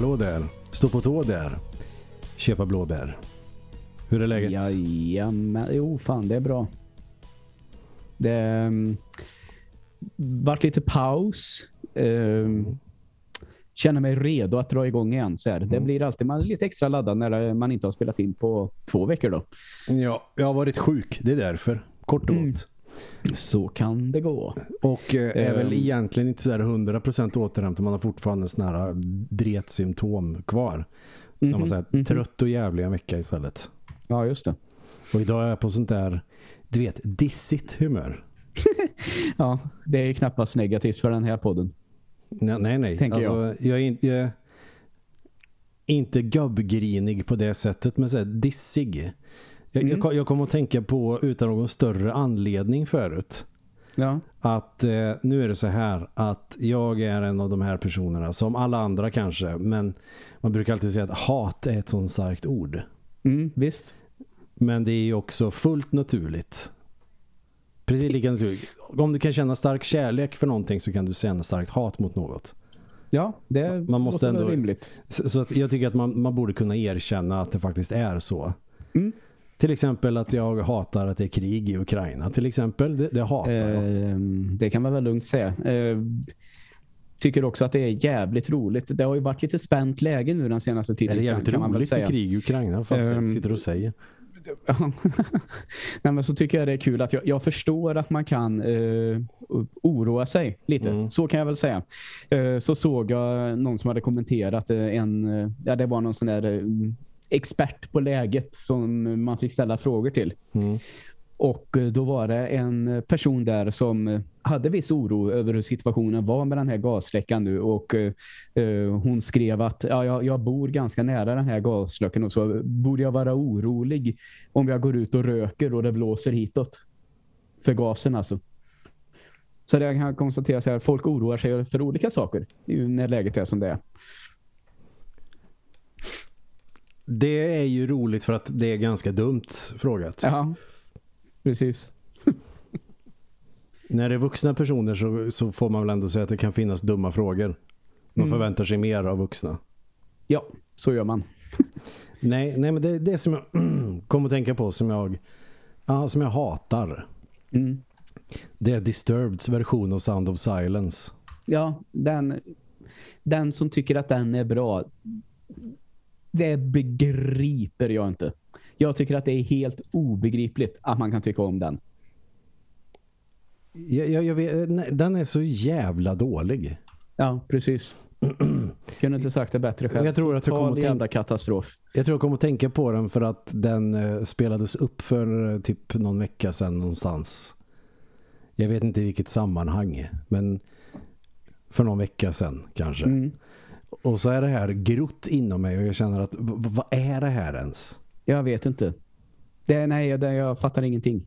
Hallå där. Stå på tå där. Köpa blåbär. Hur är läget? Jajamän. Jo, fan det är bra. Det um, vart lite paus. Um, känner mig redo att dra igång igen. Så här. Det Mm. blir alltid man lite extra laddad när man inte har spelat in på två veckor då. Ja, jag har varit sjuk. Det är därför. Kort och Mm. Så kan det gå. Och eh, är väl Ehm. egentligen inte sådär 100% återhämtad. Man har fortfarande såna här dretsymptom kvar. Så Mhm, man säger mhm. trött och jävlig en vecka istället. Ja, just det. Och idag är jag på sånt där, du vet, dissigt humör. Ja, det är ju knappast negativt för den här podden. Nej, nej. nej. Tänker alltså, jag. är inte... Jag är inte gubbgrinig på det sättet, men så här, dissig. Jag, Mm. jag, jag kommer att tänka på utan någon större anledning förut. Ja. Att eh, nu är det så här att jag är en av de här personerna som alla andra kanske, men man brukar alltid säga att hat är ett sånt starkt ord. Mm, visst. Men det är ju också fullt naturligt. Precis lika naturligt. Om du kan känna stark kärlek för någonting så kan du känna starkt hat mot något. Ja, det Man måste ändå- rimligt. Så, så att jag tycker att man, man borde kunna erkänna att det faktiskt är så. Mm. Till exempel att jag hatar att det är krig i Ukraina. Till exempel, det, det hatar jag. Ehm, det kan man väl lugnt säga. Ehm, tycker också att det är jävligt roligt. Det har ju varit lite spänt läge nu den senaste Är tiden. det jävligt kan roligt med krig i Ukraina? Fast jag Ehm, sitter och säger. Nej, men så tycker jag det är kul att jag, jag förstår att man kan eh, oroa sig lite. Mm. Så kan jag väl säga. Eh, så såg jag någon som hade kommenterat eh, en, eh, ja det var någon sån där eh, expert på läget som man fick ställa frågor till. Mm. Och eh, då var det en person där som hade viss oro över hur situationen var med den här gasläckan nu. Och eh, eh, hon skrev att ja, jag, jag bor ganska nära den här gasläckan och så borde jag vara orolig om jag går ut och röker och det blåser hitåt. För gasen alltså. Så det jag kan konstatera så här, folk oroar sig för olika saker när läget är som det är. Det är ju roligt för att det är ganska dumt frågat. Ja, precis. När det är vuxna personer så, så får man väl ändå säga att det kan finnas dumma frågor. Man Mm. förväntar sig mer av vuxna. Ja, så gör man. Nej, nej men det är det som jag kommer att tänka på som jag, ja, som jag hatar. Mm. Det är Disturbeds version av Sound of Silence. Ja, den, den som tycker att den är bra, det begriper jag inte. Jag tycker att det är helt obegripligt att man kan tycka om den. Jag, jag, jag vet, nej, den är så jävla dålig. Ja, precis. Kunde inte sagt det bättre själv. Jag tror att jag kommer Total att jävla katastrof. jag tror jag kommer att tänka på den för att den eh, spelades upp för eh, typ någon vecka sedan någonstans. Jag vet inte i vilket sammanhang, men för någon vecka sedan kanske. Mm. Och så är det här grott inom mig och jag känner att vad är det här ens? Jag vet inte. Det, nej, det, jag fattar ingenting.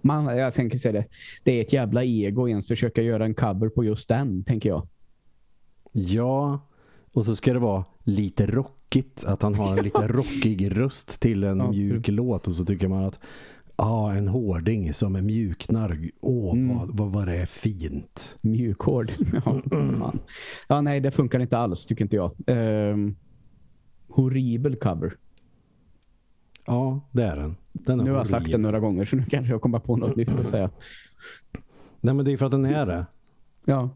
Man, jag tänker säga det. Det är ett jävla ego ens försöka göra en cover på just den, tänker jag. Ja, och så ska det vara lite rockigt. Att han har en lite rockig röst till en Ja, mjuk låt. Och så tycker man att ah, en hårding som är mjuknar. Åh, Mm. vad, vad, vad det är fint. Mjukhård. ja, fan. ja, nej, det funkar inte alls, tycker inte jag. Ehm, horribel cover. Ja, det är den. den är Nu har jag sagt det några gånger, så nu kanske jag kommer på något nytt att säga. Nej, men det är för att den är det. Ja,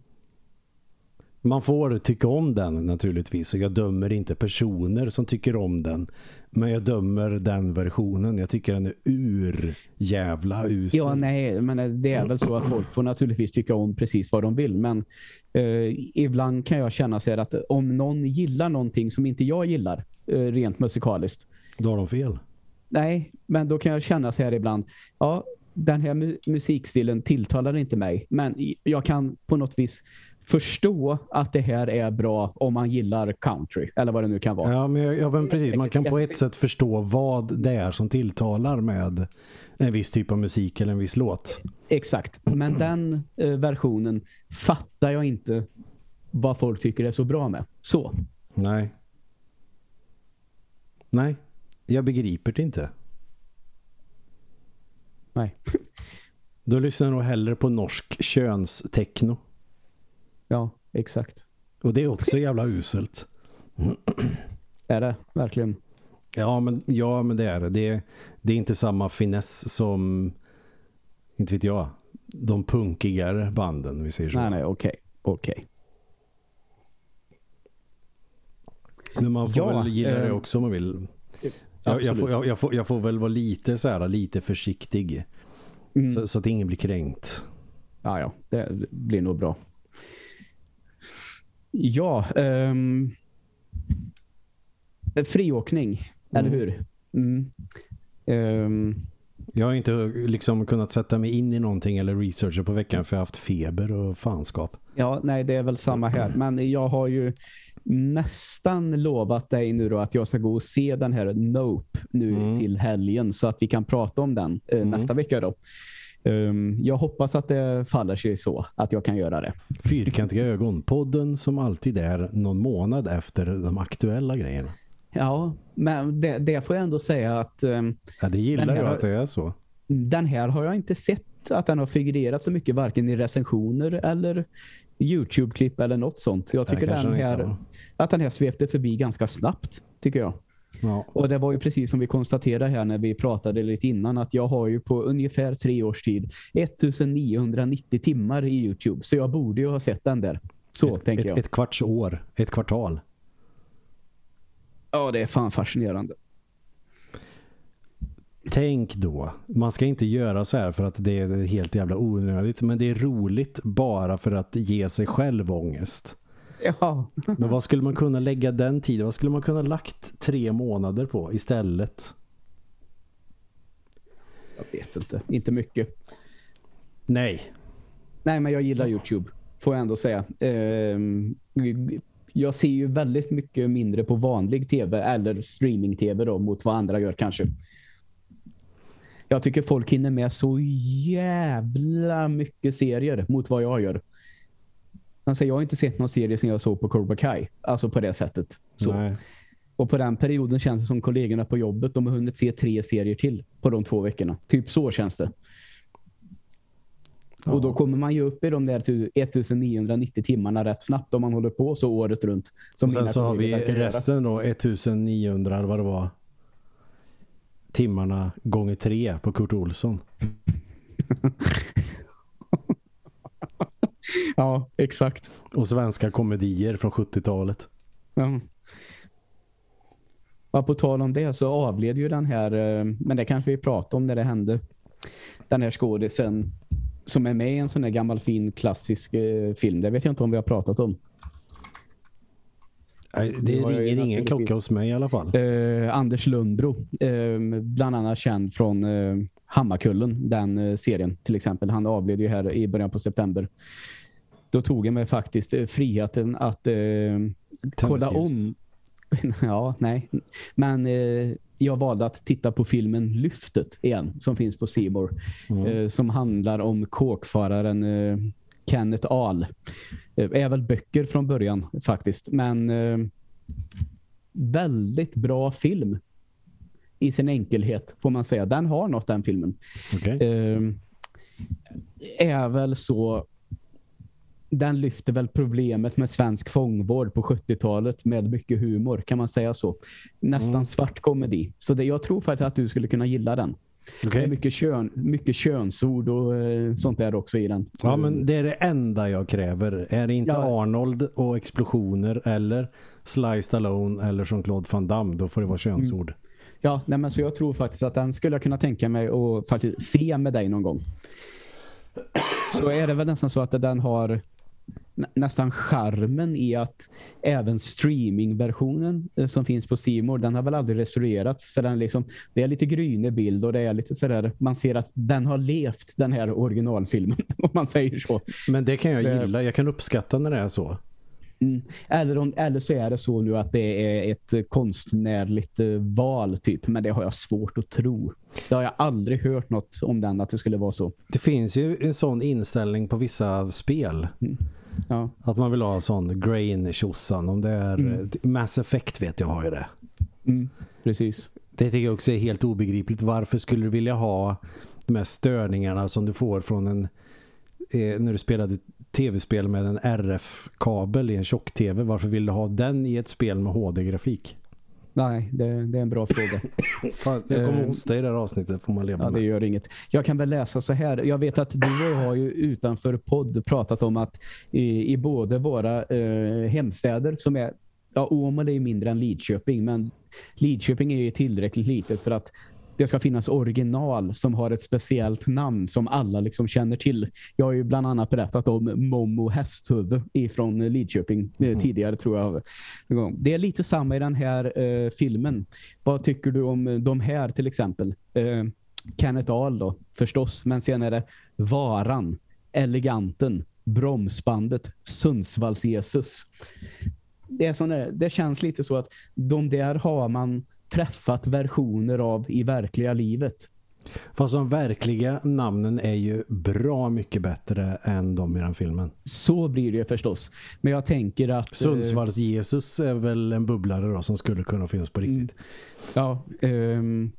Man får tycka om den naturligtvis. Och jag dömer inte personer som tycker om den. Men jag dömer den versionen. Jag tycker den är ur jävla usel. ja nej, men det är väl så att folk får naturligtvis tycka om precis vad de vill. Men eh, ibland kan jag känna här att om någon gillar någonting som inte jag gillar, eh, rent musikaliskt, Då har de fel. Nej, men då kan jag känna så här ibland. Ja, den här mu musikstilen tilltalar inte mig. Men jag kan på något vis förstå att det här är bra om man gillar country. Eller vad det nu kan vara. Ja, men, ja, men precis. Man kan på ett sätt förstå vad det är som tilltalar med en viss typ av musik eller en viss låt. Exakt. Men den eh, versionen fattar jag inte vad folk tycker är så bra med. Så. Nej. Nej, jag begriper det inte. Nej. Då lyssnar jag nog hellre på norsk könstechno. Ja, exakt. Och det är också jävla uselt. Är det, verkligen. Ja, men, ja, men det är det. det. Det är inte samma finess som, inte vet jag, de punkigare banden, vi säger så. Nej, nej, okej. Okay. okej. Men man får Ja, väl gilla det eh, också om man vill. Jag, jag, får, jag, får, jag får väl vara lite så här, lite försiktig. Mm. Så, så att ingen blir kränkt. Ja, ja, det blir nog bra. Ja, ehm, friåkning, eller Mm. hur? Mm. Ehm, Jag har inte liksom kunnat sätta mig in i någonting eller researcha på veckan för jag har haft feber och fanskap. ja, nej, det är väl samma här. Men jag har ju nästan lovat dig nu då att jag ska gå och se den här Nope nu Mm. till helgen så att vi kan prata om den eh, Mm. nästa vecka då. Ehm, jag hoppas att det faller sig så att jag kan göra det. Fyrkantiga ögon, podden som alltid är någon månad efter de aktuella grejerna. Ja, men det, det får jag ändå säga att ehm, Ja, det gillar jag att det är så. den här har jag inte sett att den har figurerat så mycket varken i recensioner eller Youtube-klipp eller något sånt. Jag tycker den här, att den här svepte förbi ganska snabbt, tycker jag. Ja. Och det var ju precis som vi konstaterade här när vi pratade lite innan att jag har ju på ungefär tre års tid 1990 timmar i Youtube. Så jag borde ju ha sett den där. Så ett, tänker ett, jag. ett kvarts år, ett kvartal. Ja, det är fan fascinerande. Tänk då, man ska inte göra så här för att det är helt jävla onödigt, men det är roligt bara för att ge sig själv ångest. Ja, Men vad skulle man kunna lägga den tiden? Vad skulle man kunna lagt tre månader på istället? jag vet inte. Inte mycket. Nej. Nej, men jag gillar Youtube. Får jag ändå säga. Ehm, jag ser ju väldigt mycket mindre på vanlig tv eller streaming-tv då mot vad andra gör kanske. Jag tycker folk hinner med så jävla mycket serier mot vad jag gör. Alltså, jag har inte sett någon serie som jag såg på Cobra Kai. Alltså på det sättet. Så. Nej. Och på den perioden känns det som kollegorna på jobbet de har hunnit se tre serier till på de två veckorna. Typ så känns det. Ja. Och då kommer man ju upp i de där tu- 1990 timmarna rätt snabbt om man håller på så året runt. Som Och sen så har vi verkar göra. resten då, 1900 eller vad det var, timmarna gånger tre på Kurt Olsson. Ja, exakt. Och svenska komedier från 70-talet. Ja. Ja, på tal om det så avled ju den här, eh, men det kanske vi pratade om när det hände, den här skådisen som är med i en sån här gammal fin klassisk eh, film. Det vet jag inte om vi har pratat om. Nej, Det ringer ingen naturligtvis- klocka hos mig i alla fall. Eh, Anders Lundbro, eh, bland annat känd från eh, Hammarkullen, den eh, serien till exempel. Han avled ju här i början på september. Då tog jag mig faktiskt eh, friheten att eh, kolla om. ja, nej. Men eh, jag valde att titta på filmen Lyftet igen, som finns på More. Mm. Eh, som handlar om kåkfararen eh, Kenneth Ahl. Eh, är väl böcker från början faktiskt. Men eh, väldigt bra film i sin enkelhet får man säga. Den har något den filmen. Okej. Eh, är väl så den lyfter väl problemet med svensk fångvård på 70-talet med mycket humor, kan man säga så. Nästan Mm. svart komedi. Så det, jag tror faktiskt att du skulle kunna gilla den. Det Okej. är mycket, kön, mycket könsord och eh, sånt där också i den. Ja, men det är det enda jag kräver. Är det inte Ja. Arnold och explosioner eller Sly Stallone eller Jean-Claude Van Damme, då får det vara könsord. Ja, nej, men så jag tror faktiskt att den skulle jag kunna tänka mig att faktiskt se med dig någon gång. Så är det väl nästan så att den har nästan charmen i att även streamingversionen eh, som finns på More, den har väl aldrig restaurerats. Så den liksom, det är lite gryne bild och det är lite sådär, man ser att den har levt den här originalfilmen, om man säger så. Men det kan jag Det- gilla. Jag kan uppskatta när det är så. Mm. Eller, om, eller så är det så nu att det är ett eh, konstnärligt eh, val typ, men det har jag svårt att tro. Det har jag aldrig hört något om den, att det skulle vara så. Det finns ju en sån inställning på vissa spel. Ja, Att man vill ha sån grain tjosan Om det är Mm. eh, Mass Effect vet jag har ju det. mm. precis. Det tycker jag också är helt obegripligt. Varför skulle du vilja ha de här störningarna som du får från en eh, när du spelade tv-spel med en RF-kabel i en tjock-tv. Varför vill du ha den i ett spel med HD-grafik? Nej, det, det, är en bra fråga. Fan, jag kommer hosta i det här avsnittet får man leva ja, med. det gör inget. Jag kan väl läsa så här. Jag vet att du har ju utanför podd pratat om att i, i både våra eh, hemstäder som är ja, Åmål är ju mindre än Lidköping men Lidköping är ju tillräckligt litet för att det ska finnas original som har ett speciellt namn som alla liksom känner till. Jag har ju bland annat berättat om Momo Hästhuvud ifrån Lidköping eh, mm. tidigare tror jag. Det är lite samma i den här eh, filmen. Vad tycker du om de här till exempel? Eh, Kenneth Ahl då, förstås. Men sen är det Varan, Eleganten, Bromsbandet, Sundsvalls Jesus. Det, är sån där, det känns lite så att de där har man träffat versioner av i verkliga livet. Fast de verkliga namnen är ju bra mycket bättre än de i den filmen. Så blir det förstås. Men jag tänker att... Eh, Sundsvalls Jesus är väl en bubblare då som skulle kunna finnas på riktigt. Mm. Ja, um,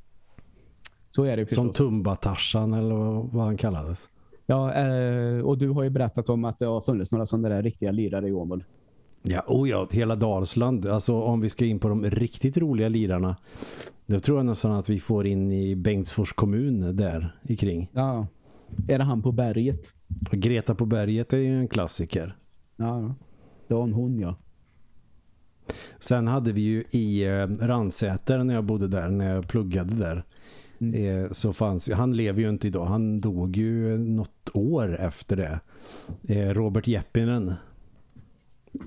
så är det förstås. Som Tumba-Tarsan eller vad han kallades. Ja, eh, och du har ju berättat om att det har funnits några sådana där riktiga lirare i Åmål. Ja, oh ja, hela Dalsland. Alltså om vi ska in på de riktigt roliga lirarna. Då tror jag nästan att vi får in i Bengtsfors kommun där i kring. Ja, är det han på berget? Greta på berget är ju en klassiker. Ja, det var en hon ja. Sen hade vi ju i eh, Ransäter när jag bodde där, när jag pluggade där. Mm. Eh, så fanns, han lever ju inte idag, han dog ju något år efter det. Eh, Robert Jeppinen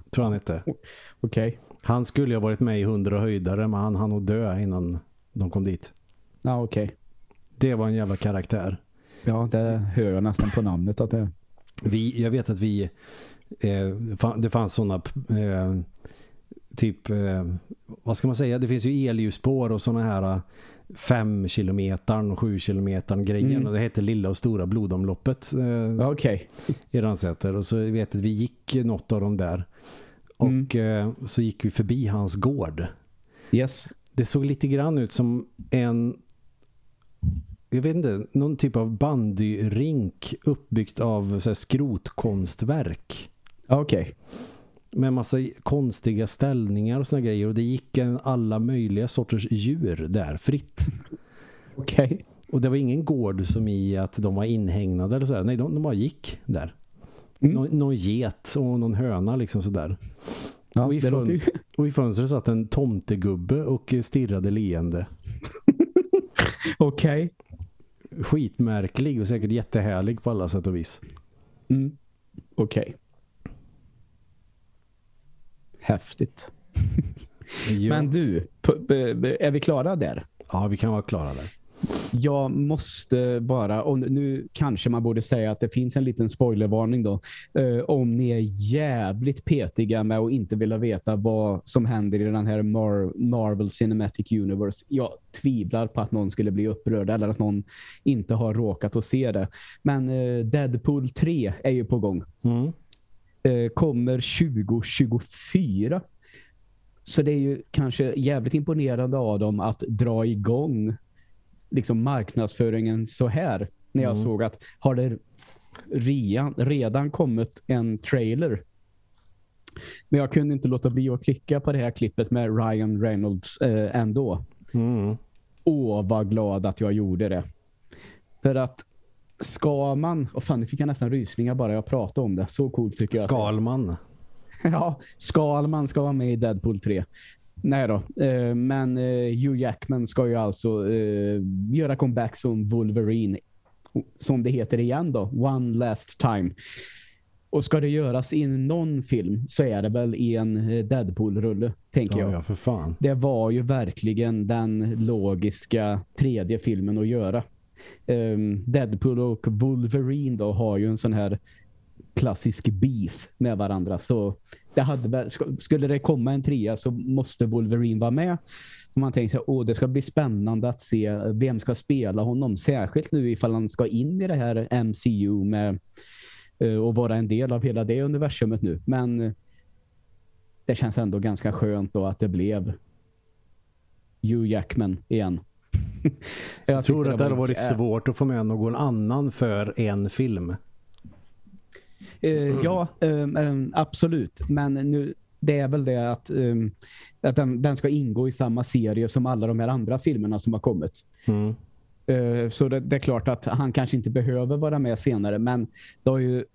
tror han hette. Okej. Okay. Han skulle ju ha varit med i Hundra höjdare men han hann nog dö innan de kom dit. Ja, okej. Okay. Det var en jävla karaktär. Ja, det hör jag nästan på namnet att det... Vi, jag vet att vi eh, det fanns sådana eh, typ eh, vad ska man säga, det finns ju elljusspår och sådana här fem kilometern och sju kilometern grejen mm. och det heter Lilla och Stora blodomloppet eh, okay. i Ransäter och så vet att vi gick något av dem där och mm. så gick vi förbi hans gård. Yes. Det såg lite grann ut som en jag vet inte, någon typ av bandyrink uppbyggt av så här, skrotkonstverk. Okej. Okay med massa konstiga ställningar och såna grejer och det gick en alla möjliga sorters djur där fritt. Okej. Okay. Och det var ingen gård som i att de var inhägnade eller så. Nej, de, de bara gick där. Mm. Nå, någon get och någon höna liksom sådär. Ja, och, i fönster, och i fönstret satt en tomtegubbe och stirrade leende. Okej. Okay. Skitmärklig och säkert jättehärlig på alla sätt och vis. Mm. Okej. Okay. Häftigt. Men du, är vi klara där? Ja, vi kan vara klara där. Jag måste bara, och nu kanske man borde säga att det finns en liten spoilervarning då. Eh, om ni är jävligt petiga med att inte vilja veta vad som händer i den här Mar Marvel Cinematic Universe. Jag tvivlar på att någon skulle bli upprörd eller att någon inte har råkat att se det. Men eh, Deadpool 3 är ju på gång. Mm. Eh, kommer 2024. Så det är ju kanske jävligt imponerande av dem att dra igång liksom marknadsföringen så här. När jag mm. såg att har det redan, redan kommit en trailer. Men jag kunde inte låta bli att klicka på det här klippet med Ryan Reynolds eh, ändå. Mm. Åh, vad glad att jag gjorde det. För att ska man, och fan nu fick jag nästan rysningar bara jag pratade om det. Så coolt tycker jag. Skalman. ja, Skalman ska vara med i Deadpool 3. Nej då, eh, men eh, Hugh Jackman ska ju alltså eh, göra comeback som Wolverine. Som det heter igen då, One Last Time. Och ska det göras i någon film så är det väl i en Deadpool-rulle, tänker ja, jag. Ja, för fan. Det var ju verkligen den logiska tredje filmen att göra um, Deadpool och Wolverine då har ju en sån här klassisk beef med varandra. Så det hade, skulle det komma en trea så måste Wolverine vara med. Och man tänker sig att det ska bli spännande att se vem ska spela honom. Särskilt nu ifall han ska in i det här MCU med uh, och vara en del av hela det universumet nu. Men uh, det känns ändå ganska skönt då att det blev Hugh Jackman igen. jag, jag tror att det hade varit svårt att få med någon annan för en film. Uh, ja, um, absolut. Men nu, det är väl det att, um, att den, den, ska ingå i samma serie som alla de här andra filmerna som har kommit. Mm. Uh, så det, det, är klart att han kanske inte behöver vara med senare. Men det har ju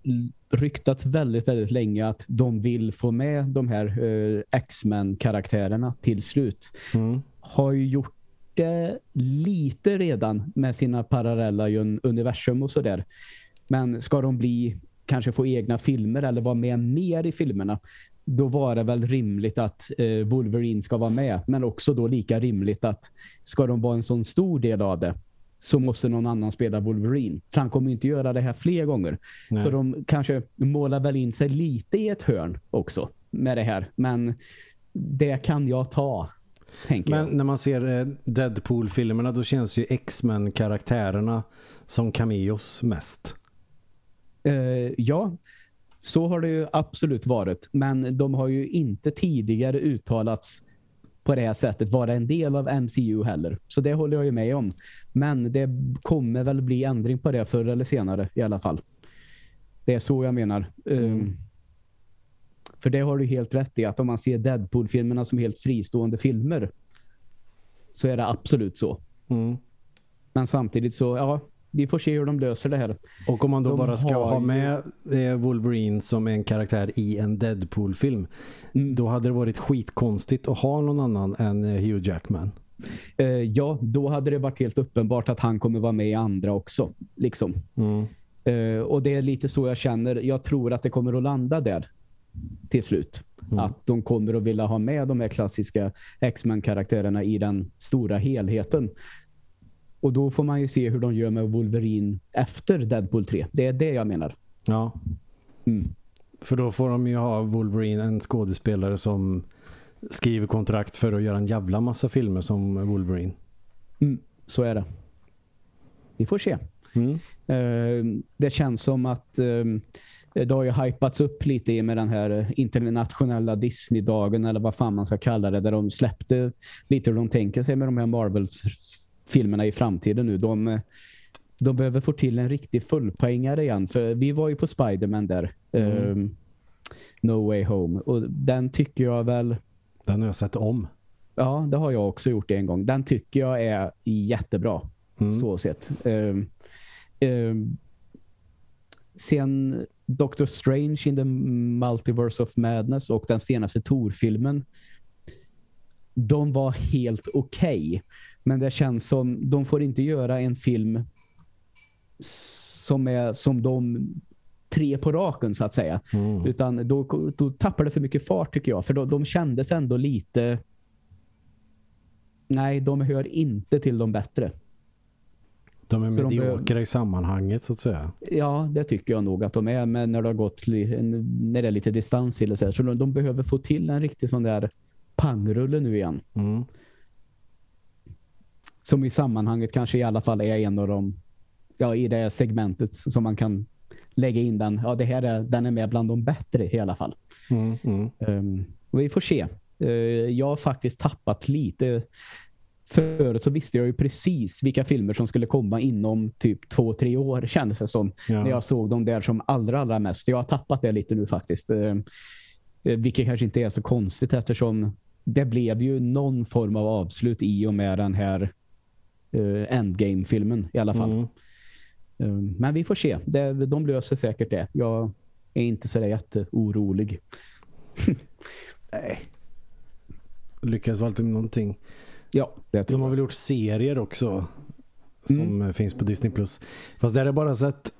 ryktats väldigt, väldigt länge att de vill få med de här uh, X-Men-karaktärerna till slut. Mm. Har ju gjort det lite redan med sina parallella universum och sådär. Men ska de bli kanske få egna filmer eller vara med mer i filmerna då var det väl rimligt att eh, Wolverine ska vara med. Men också då lika rimligt att ska de vara en sån stor del av det så måste någon annan spela Wolverine. För han kommer inte göra det här fler gånger. Nej. Så de kanske målar väl in sig lite i ett hörn också med det här. Men det kan jag ta men jag. när man ser eh, Deadpool-filmerna då känns ju X-Men-karaktärerna som cameos mest. Uh, ja, så har det ju absolut varit. Men de har ju inte tidigare uttalats på det här sättet vara en del av MCU heller. Så det håller jag ju med om. Men det kommer väl bli ändring på det förr eller senare i alla fall. Det är så jag menar. Mm. Um, för det har du helt rätt i att om man ser Deadpool-filmerna som helt fristående filmer så är det absolut så. Mm. Men samtidigt så, ja, vi får se hur de löser det här. Och om man då de bara ska ha med ju... Wolverine som en karaktär i en Deadpool-film mm. då hade det varit skitkonstigt att ha någon annan än eh, Hugh Jackman. Uh, ja, då hade det varit helt uppenbart att han kommer vara med i andra också. Liksom. Mm. Uh, och det är lite så jag känner. Jag tror att det kommer att landa där till slut. Mm. Att de kommer att vilja ha med de här klassiska X-Men-karaktärerna i den stora helheten. Och då får man ju se hur de gör med Wolverine efter Deadpool 3. Det är det jag menar. Ja. Mm. För då får de ju ha Wolverine, en skådespelare som skriver kontrakt för att göra en jävla massa filmer som Wolverine. Mm, så är det. Vi får se. Mm. Uh, det känns som att uh, det har ju hypats upp lite med den här internationella Disney-dagen eller vad fan man ska kalla det. Där de släppte lite hur de tänker sig med de här Marvel-filmerna i framtiden nu. De, de behöver få till en riktig fullpoängare igen. För vi var ju på Spiderman där. Mm. Um, no Way Home. Och den tycker jag väl... Den har jag sett om. Ja, det har jag också gjort en gång. Den tycker jag är jättebra. Mm. Så sett. Um, um, sen Doctor Strange in the Multiverse of Madness och den senaste Thor-filmen de var helt okej. Okay. Men det känns som de får inte göra en film som är som de tre på raken så att säga. Mm. Utan då, då tappar det för mycket fart tycker jag. För då, de kändes ändå lite nej, de hör inte till de bättre. De är mediokra de i sammanhanget så att säga. Ja, det tycker jag nog att de är. Men när det har gått när det är lite distans till det. Så, så de, de, behöver få till en riktig sån där pangrulle nu igen. Mm. Som i sammanhanget kanske i alla fall är en av de ja, i det segmentet som man kan lägga in den. Ja, det här är, den är med bland de bättre i alla fall. Mm, mm. Um, vi får se. Uh, jag har faktiskt tappat lite Förut så visste jag ju precis vilka filmer som skulle komma inom typ två, tre år kändes det som. Ja. När jag såg dem där som allra, allra mest. Jag har tappat det lite nu faktiskt. Eh, vilket kanske inte är så konstigt eftersom det blev ju någon form av avslut i och med den här eh, Endgame-filmen i alla fall. Mm. Eh, men vi får se. Det, de löser säkert det. Jag är inte så jätteorolig. Nej. Lyckas alltid med någonting. Ja, det De har väl gjort serier också som mm. finns på Disney+. Plus. Fast där har jag bara sett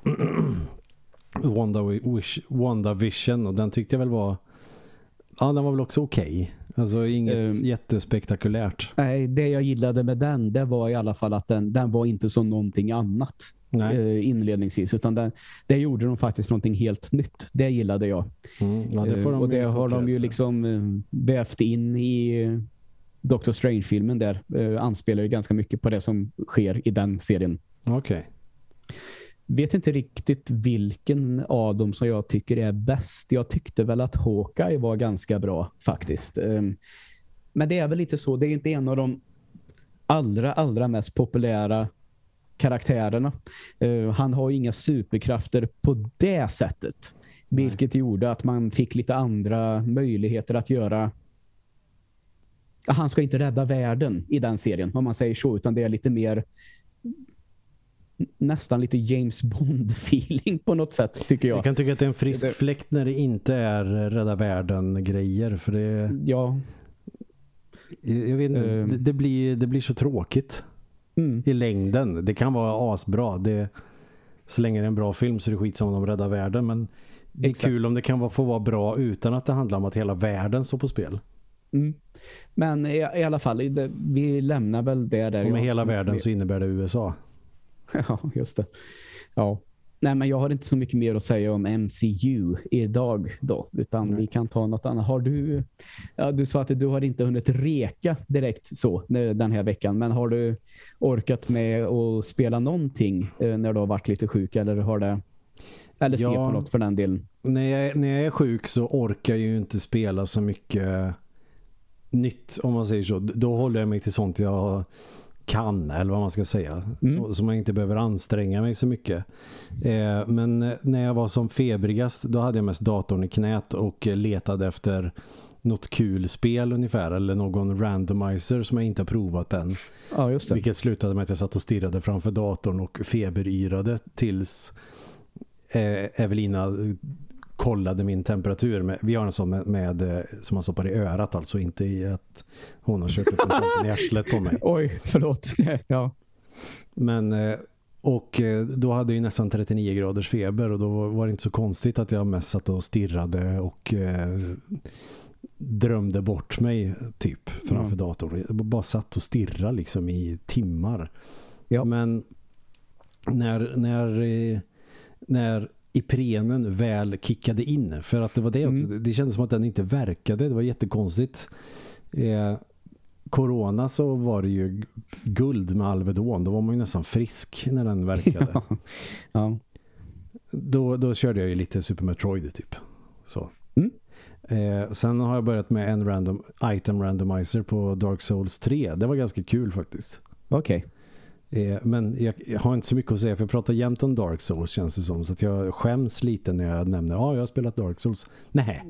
Wanda, Wish, Wanda Vision och den tyckte jag väl var ja, den var väl också okej. Okay. Alltså inget um, jättespektakulärt. Nej, det jag gillade med den det var i alla fall att den, den var inte som någonting annat eh, inledningsvis utan den, det gjorde de faktiskt någonting helt nytt. Det gillade jag. Mm, ja, det de och det har de ju liksom eh, vävt in i Doctor Strange-filmen där eh, anspelar ju ganska mycket på det som sker i den serien. Okej. Okay. Vet inte riktigt vilken av dem som jag tycker är bäst. Jag tyckte väl att Hawkeye var ganska bra faktiskt. Eh, men det är väl lite så. Det är inte en av de allra, allra mest populära karaktärerna. Uh, han har inga superkrafter på det sättet. Vilket gjorde att man fick lite andra möjligheter att göra han ska inte rädda världen i den serien, om man säger så, utan det är lite mer nästan lite James Bond-feeling på något sätt, tycker jag. Jag kan tycka att det är en frisk det... fläkt när det inte är rädda världen-grejer, för det... Ja. Jag vet inte, um... det, blir, det blir så tråkigt mm. i längden. Det kan vara asbra, det, så länge det är en bra film så är det skit som de räddar världen, men det är Exakt. kul om det kan få vara bra utan att det handlar om att hela världen står på spel. Mm. Men i, i, alla fall, det, vi lämnar väl det där. Och med hela världen så innebär det USA. ja, just det. Ja. Nej, men jag har inte så mycket mer att säga om MCU idag då, utan Nej. vi kan ta något annat. Har du, ja, du sa att du har inte hunnit reka direkt så den här veckan, men har du orkat med att spela någonting eh, när du har varit lite sjuk eller har det eller se ja, på något för den delen? När jag, när jag är sjuk så orkar jag ju inte spela så mycket nytt om man säger så. Då håller jag mig till sånt jag kan eller vad man ska säga. Mm. Så, så, man inte behöver anstränga mig så mycket. Eh, men när jag var som febrigast då hade jag mest datorn i knät och letade efter något kul spel ungefär eller någon randomizer som jag inte har provat än. Ja, just det. Vilket slutade med att jag satt och stirrade framför datorn och feberyrade tills eh, Evelina kollade min temperatur. Med, vi har en sån med, med, eh, som man stoppar i örat alltså, inte i att hon har kört upp en i arslet på mig. Oj, förlåt. ja. Men eh, och eh, då hade jag nästan 39 graders feber och då var det inte så konstigt att jag mest satt och stirrade och eh, drömde bort mig typ framför mm. datorn. Jag bara satt och stirrade liksom i timmar. Ja. Men när, när, när Iprenen väl kickade in. För att det var det också. Mm. Det kändes som att den inte verkade. Det var jättekonstigt. Eh, corona så var det ju guld med Alvedon. Då var man ju nästan frisk när den verkade. ja. ja. Då, då körde jag ju lite Super Metroid typ. Så. Mm. Eh, sen har jag börjat med en random item randomizer på Dark Souls 3. Det var ganska kul faktiskt. Okej. Okay. Eh, men jag, jag, har inte så mycket att säga för jag pratar jämt om Dark Souls känns det som. Så att jag skäms lite när jag nämner ja, jag har spelat Dark Souls. Nej.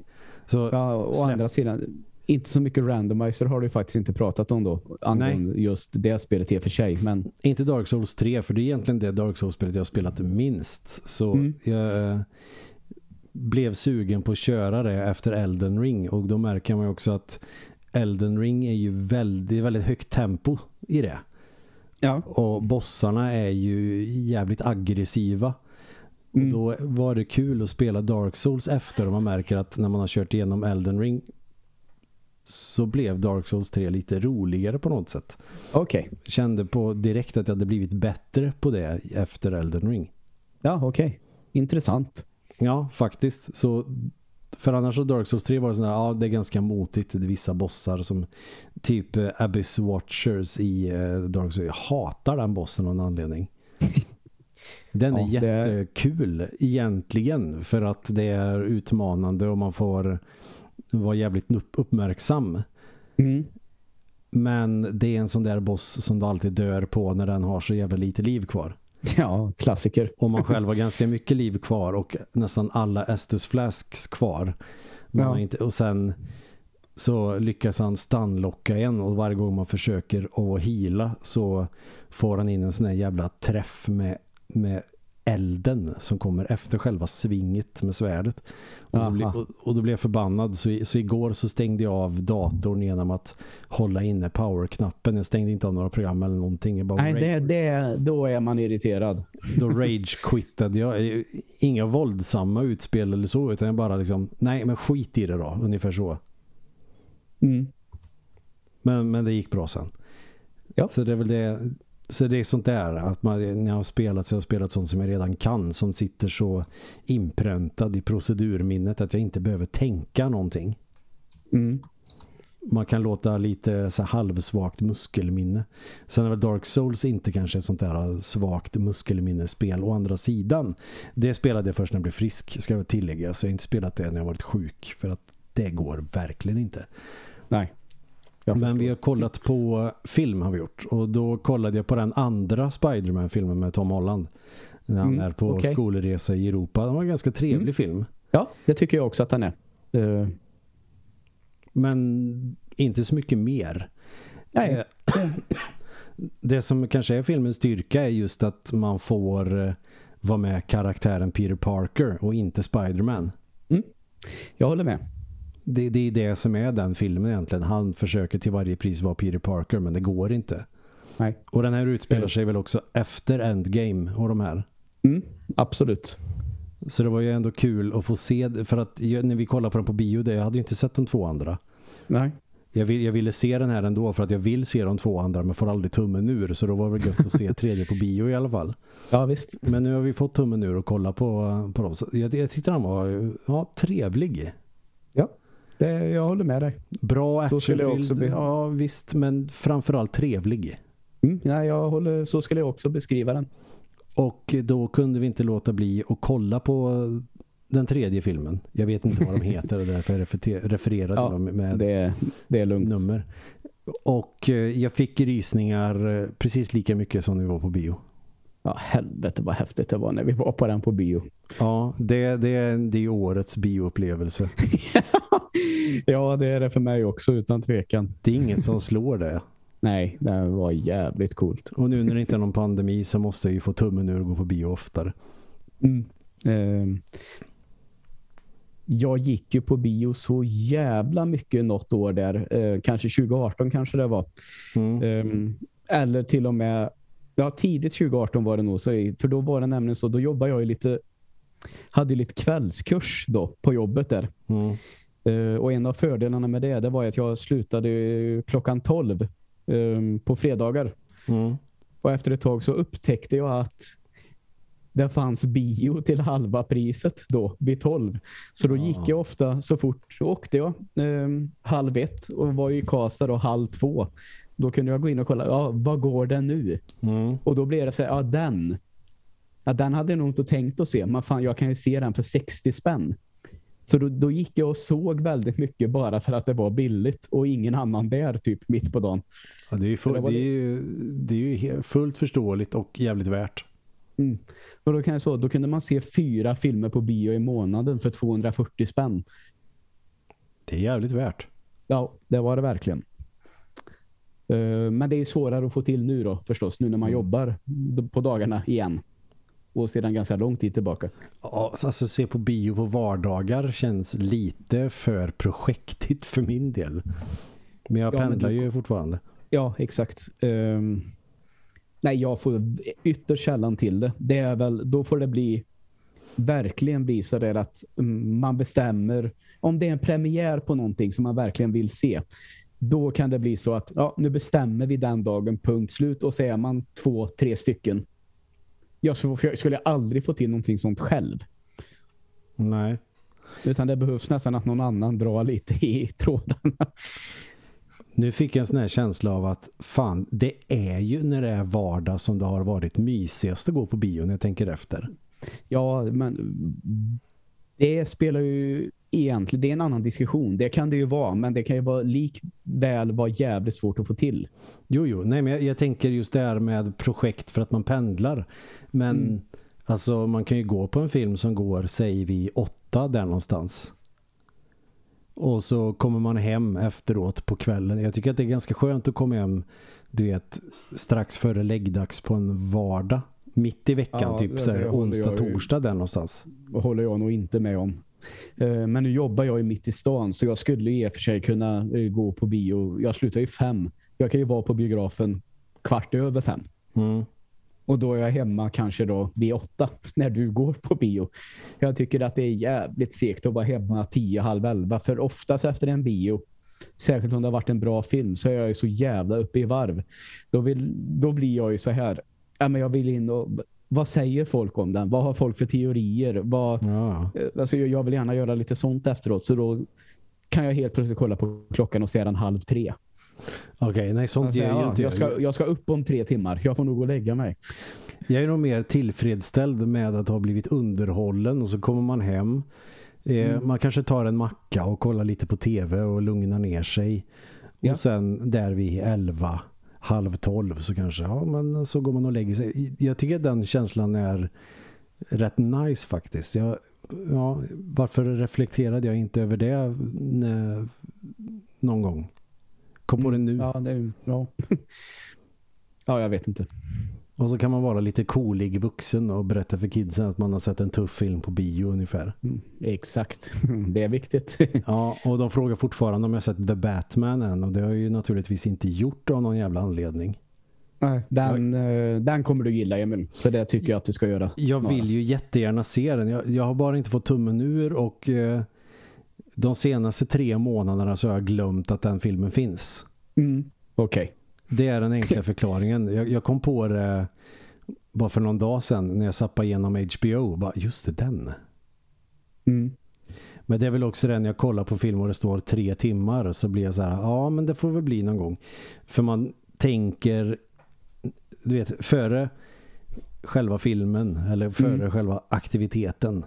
Så, ja, å släpp. andra sidan, inte så mycket randomizer har du faktiskt inte pratat om då. Angående just det spelet i och för sig. Men... Inte Dark Souls 3 för det är egentligen det Dark Souls-spelet jag har spelat minst. Så mm. jag eh, blev sugen på att köra det efter Elden Ring. Och då märker man ju också att Elden Ring är ju väldigt, väldigt högt tempo i det. Ja. Och bossarna är ju jävligt aggressiva. Mm. Då var det kul att spela Dark Souls efter och man märker att när man har kört igenom Elden Ring så blev Dark Souls 3 lite roligare på något sätt. Okej. Okay. Kände på direkt att jag hade blivit bättre på det efter Elden Ring. Ja, okej. Okay. Intressant. Ja, faktiskt. Så för annars så Dark Souls 3 var det sådär, ja det är ganska motigt. Det är vissa bossar som typ uh, Abyss Watchers i uh, Dark Souls. Jag hatar den bossen av någon anledning. Den är ja, jättekul är... egentligen för att det är utmanande och man får vara jävligt uppmärksam. Mm. Men det är en sån där boss som du alltid dör på när den har så jävla lite liv kvar. Ja, klassiker. Och man själv har ganska mycket liv kvar och nästan alla Estus Flasks kvar. Ja. Inte, och sen så lyckas han stannlocka en och varje gång man försöker att hila så får han in en sån här jävla träff med, med elden som kommer efter själva svinget med svärdet. Och, bli, och, och, då blev jag förbannad. Så, så igår så stängde jag av datorn genom att hålla inne powerknappen. Jag stängde inte av några program eller någonting. Jag bara Nej, det, det, då är man irriterad. Då rage-quittade jag. Inga våldsamma utspel eller så, utan jag bara liksom, nej men skit i det då, ungefär så. Mm. Men, men det gick bra sen. Ja. Så det är väl det så det är sånt där att man, när jag har spelat så har jag spelat sånt som jag redan kan som sitter så inpräntad i procedurminnet att jag inte behöver tänka någonting. Mm. Man kan låta lite så halvsvagt muskelminne. Sen är väl Dark Souls inte kanske ett sånt där svagt muskelminnespel. Å andra sidan, det spelade jag först när jag blev frisk ska jag tillägga. Så jag har inte spelat det när jag varit sjuk för att det går verkligen inte. Nej. Men vi har kollat på film har vi gjort. Och då kollade jag på den andra Spiderman-filmen med Tom Holland. När han mm, är på okay. skolresa i Europa. Det var en ganska trevlig mm. film. Ja, det tycker jag också att han är. Uh... Men inte så mycket mer. Nej. Eh, det som kanske är filmens styrka är just att man får eh, vara med karaktären Peter Parker och inte Spiderman. Mm. Jag håller med. Det, det är det som är den filmen egentligen. Han försöker till varje pris vara Peter Parker men det går inte. Nej. Och den här utspelar sig väl också efter Endgame och de här. Mm, absolut. Så det var ju ändå kul att få se för att när vi kollade på den på bio, det, jag hade ju inte sett de två andra. Nej. Jag, vill, jag ville se den här ändå för att jag vill se de två andra men får aldrig tummen ur så då var det gött att se tredje på bio i alla fall. Ja visst. Men nu har vi fått tummen ur och kolla på, på dem. Så jag, jag tyckte han var ja, trevlig. Ja, det, jag håller med dig. Bra actionfilm. Ja visst, men framförallt trevlig. Mm, ja, jag håller, så skulle jag också beskriva den. Och då kunde vi inte låta bli att kolla på den tredje filmen. Jag vet inte vad de heter och därför jag refererar till dem med det, det nummer. Och eh, jag fick rysningar eh, precis lika mycket som när vi var på bio. Ja, helvete vad häftigt det var när vi var på den på bio. Ja, det, det, det är årets bioupplevelse. ja, det är det för mig också utan tvekan. Det är inget som slår det. Nej, det var jävligt coolt. Och nu när det inte är någon pandemi så måste jag ju få tummen ur och gå på bio oftare. Mm. Eh, jag gick ju på bio så jävla mycket något år där. Eh, kanske 2018 kanske det var. Mm. Eh, eller till och med ja, tidigt 2018 var det nog. Så, för då var det nämligen så, då jobbade jag ju lite hade lite kvällskurs då på jobbet där. Mm. Uh, och en av fördelarna med det, det var att jag slutade klockan 12 um, på fredagar. Mm. Och efter ett tag så upptäckte jag att det fanns bio till halva priset då, vid 12. Så då gick jag ofta så fort, så åkte jag um, halv ett och var i Karlstad då halv två. Då kunde jag gå in och kolla, ja, vad går det nu? Mm. Och då blev det så här, ja den. Ja, den hade jag nog inte tänkt att se. Men fan, jag kan ju se den för 60 spänn. Så då, då, gick jag och såg väldigt mycket bara för att det var billigt och ingen annan där typ mitt på dagen. Ja, det, är full, det, det, är ju, det är ju fullt förståeligt och jävligt värt. Mm. Och då, kan jag så, då kunde man se fyra filmer på bio i månaden för 240 spänn. Det är jävligt värt. Ja, det var det verkligen. Uh, men det är svårare att få till nu då förstås, nu när man mm. jobbar på dagarna igen och sedan ganska lång tid tillbaka. Alltså se på bio på vardagar känns lite för projektigt för min del. Men jag ja, pendlar men du... ju fortfarande. Ja, exakt. Um, nej, jag får ytterst källan till det. Det är väl, då får det bli verkligen bli så där att mm, man bestämmer om det är en premiär på någonting som man verkligen vill se. Då kan det bli så att ja, nu bestämmer vi den dagen punkt slut och så är man två, tre stycken jag skulle aldrig få till någonting sånt själv. Nej. Utan det behövs nästan att någon annan drar lite i trådarna. Nu fick jag en sån här känsla av att fan, det är ju när det är vardag som det har varit mysigast att gå på bio när jag tänker efter. Ja, men det spelar ju egentligen, det är en annan diskussion. Det kan det ju vara, men det kan ju vara likväl vara jävligt svårt att få till. Jo, jo. Nej, men jag, jag tänker just det här med projekt för att man pendlar. Men mm. alltså man kan ju gå på en film som går, säger vi, åtta där någonstans. Och så kommer man hem efteråt på kvällen. Jag tycker att det är ganska skönt att komma hem, du vet, strax före läggdags på en vardag. Mitt i veckan, ja, typ så här, onsdag, torsdag där någonstans. Håller jag nog inte med om. Eh, men nu jobbar jag ju mitt i stan så jag skulle i och för sig kunna eh, gå på bio. Jag slutar ju fem. Jag kan ju vara på biografen kvart över fem. Mm. Och då är jag hemma kanske då vid åtta när du går på bio. Jag tycker att det är jävligt segt att vara hemma tio, halv elva. För oftast efter en bio, särskilt om det har varit en bra film, så är jag ju så jävla uppe i varv. Då, vill, då blir jag ju så här, ja, men jag vill in och vad säger folk om den? Vad har folk för teorier? Vad, ja. Eh, alltså jag vill gärna göra lite sånt efteråt. Så då kan jag helt plötsligt kolla på klockan och se den halv tre. Okej, okay, nej sånt alltså, ja, inte jag. Ska, jag ska upp om tre timmar. Jag får nog gå och lägga mig. Jag är nog mer tillfredsställd med att ha blivit underhållen och så kommer man hem. Eh, mm. Man kanske tar en macka och kollar lite på tv och lugnar ner sig. Ja. Och sen där vid elva halv tolv så kanske, ja men så går man och lägger sig. Jag tycker att den känslan är rätt nice faktiskt. Jag, ja, varför reflekterade jag inte över det när, någon gång? Kom på det nu. Ja, det är, ja. ja, jag vet inte. Och så kan man vara lite coolig vuxen och berätta för kidsen att man har sett en tuff film på bio ungefär. Mm, exakt, det är viktigt. ja, och de frågar fortfarande om jag sett The Batman än och det har jag ju naturligtvis inte gjort av någon jävla anledning. Nej, den, jag, eh, den kommer du gilla Emil, så det tycker jag att du ska göra. Jag snarast. vill ju jättegärna se den. Jag, jag, har bara inte fått tummen ur och eh, de senaste tre månaderna så har jag glömt att den filmen finns. Mm. Okej. Okay. Det är den enkla förklaringen. Jag, jag, kom på det bara för någon dag sedan när jag sappade igenom HBO. Bara, just det, den. Mm. Men det är väl också den jag kollar på film och det står tre timmar så blir jag så här, ja men det får väl bli någon gång. För man tänker, du vet, före själva filmen eller före mm. själva aktiviteten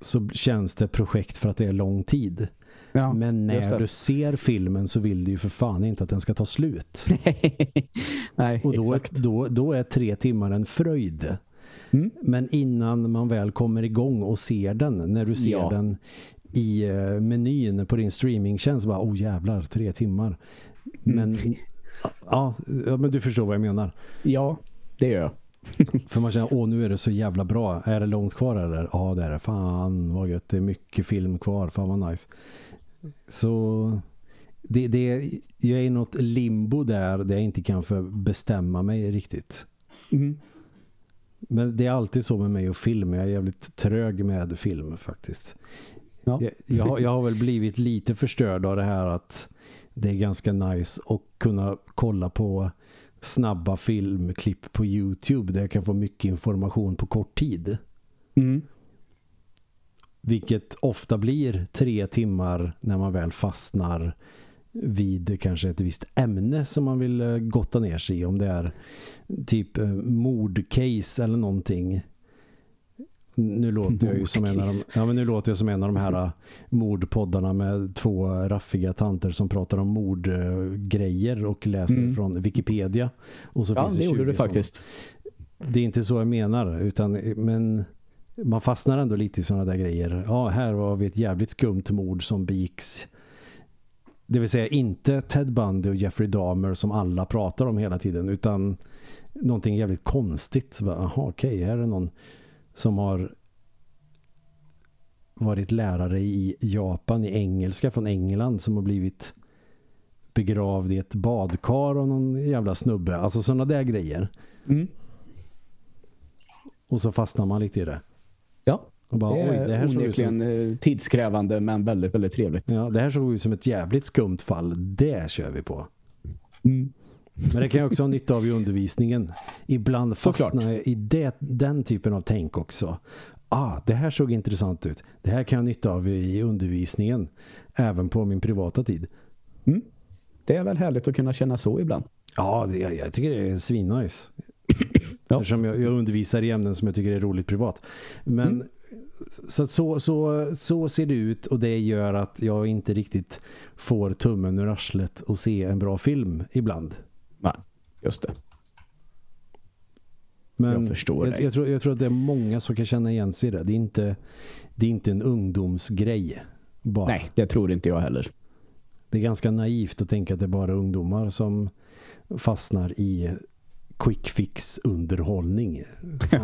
så känns det projekt för att det är lång tid. Ja, Men när du ser filmen så vill du ju för fan inte att den ska ta slut. Nej, Och då, exakt. Då, då är tre timmar en fröjd. Mm. Men innan man väl kommer igång och ser den, när du ser ja. den i uh, menyn på din streamingtjänst bara, oh jävlar, tre timmar. Mm. Men, ja, men du förstår vad jag menar. Ja, det gör jag. För man känner, åh nu är det så jävla bra. Är det långt kvar eller? Ja det är det. Fan vad gött. Det är mycket film kvar. Fan vad nice. Så det, det, jag är i något limbo där där jag inte kan bestämma mig riktigt. Mm. Men det är alltid så med mig och film. Jag är jävligt trög med film faktiskt. Ja. Jag, jag, jag har väl blivit lite förstörd av det här att det är ganska nice att kunna kolla på snabba filmklipp på Youtube där jag kan få mycket information på kort tid. Mm. Vilket ofta blir tre timmar när man väl fastnar vid kanske ett visst ämne som man vill eh, gotta ner sig i. Om det är typ eh, mordcase eller någonting. Nu låter jag ju som en av de, ja, men nu låter jag som en av de här eh, mordpoddarna med två raffiga tanter som pratar om mordgrejer och läser mm. från Wikipedia. Och så ja, finns det, det gjorde du faktiskt. Det är inte så jag menar utan men man fastnar ändå lite i sådana där grejer. Ja, här har vi ett jävligt skumt mord som begicks. Det vill säga inte Ted Bundy och Jeffrey Dahmer som alla pratar om hela tiden utan någonting jävligt konstigt. Jaha, okej, okay, här är någon som har varit lärare i Japan i engelska från England som har blivit begravd i ett badkar av någon jävla snubbe. Alltså sådana där grejer. Mm. Och så fastnar man lite i det. Bara, det är det här onekligen som... Eh, tidskrävande men väldigt, väldigt trevligt. Ja, det här såg ut som ett jävligt skumt fall. Det kör vi på. Mm. Men det kan jag också ha nytta av i undervisningen. Ibland fastnar jag i det, den typen av tänk också. Ah, det här såg intressant ut. Det här kan jag ha nytta av i undervisningen. Även på min privata tid. Mm. Det är väl härligt att kunna känna så ibland. Ja, det, jag, jag tycker det är svinnice. Ja. Eftersom jag, jag, undervisar i ämnen som jag tycker är roligt privat. Men mm. Så, så, så, så ser det ut och det gör att jag inte riktigt får tummen ur arslet och se en bra film ibland. Nej, just det. Men jag förstår jag, jag, tror, jag tror att det är många som kan känna igen sig i det. Det är inte, det är inte en ungdomsgrej. Bara. Nej, det tror inte jag heller. Det är ganska naivt att tänka att det är bara ungdomar som fastnar i quick fix underhållning.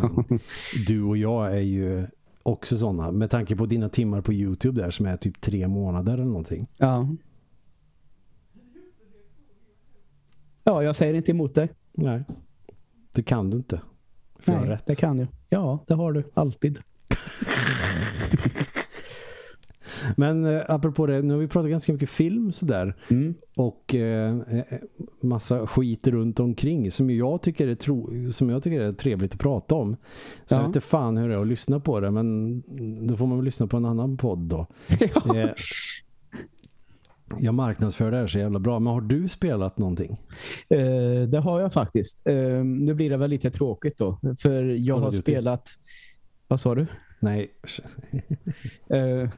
du och jag är ju också sådana. Med tanke på dina timmar på Youtube där som är typ tre månader eller någonting. Ja. Ja, jag säger inte emot dig. Nej, det kan du inte. För Nej, rätt. det kan jag. Ja, det har du. Alltid. Men eh, apropå det, nu har vi pratat ganska mycket film sådär. Mm. Och eh, eh, massa skit runt omkring som jag tycker är tro, som jag tycker är trevligt att prata om. Så ja. jag vet inte fan hur det är att lyssna på det, men då får man väl lyssna på en annan podd då. ja. eh, jag marknadsför det här så jävla bra. Men har du spelat någonting? Eh, det har jag faktiskt. Eh, nu blir det väl lite tråkigt då. För jag har spelat... Vad sa du? Nej. uh,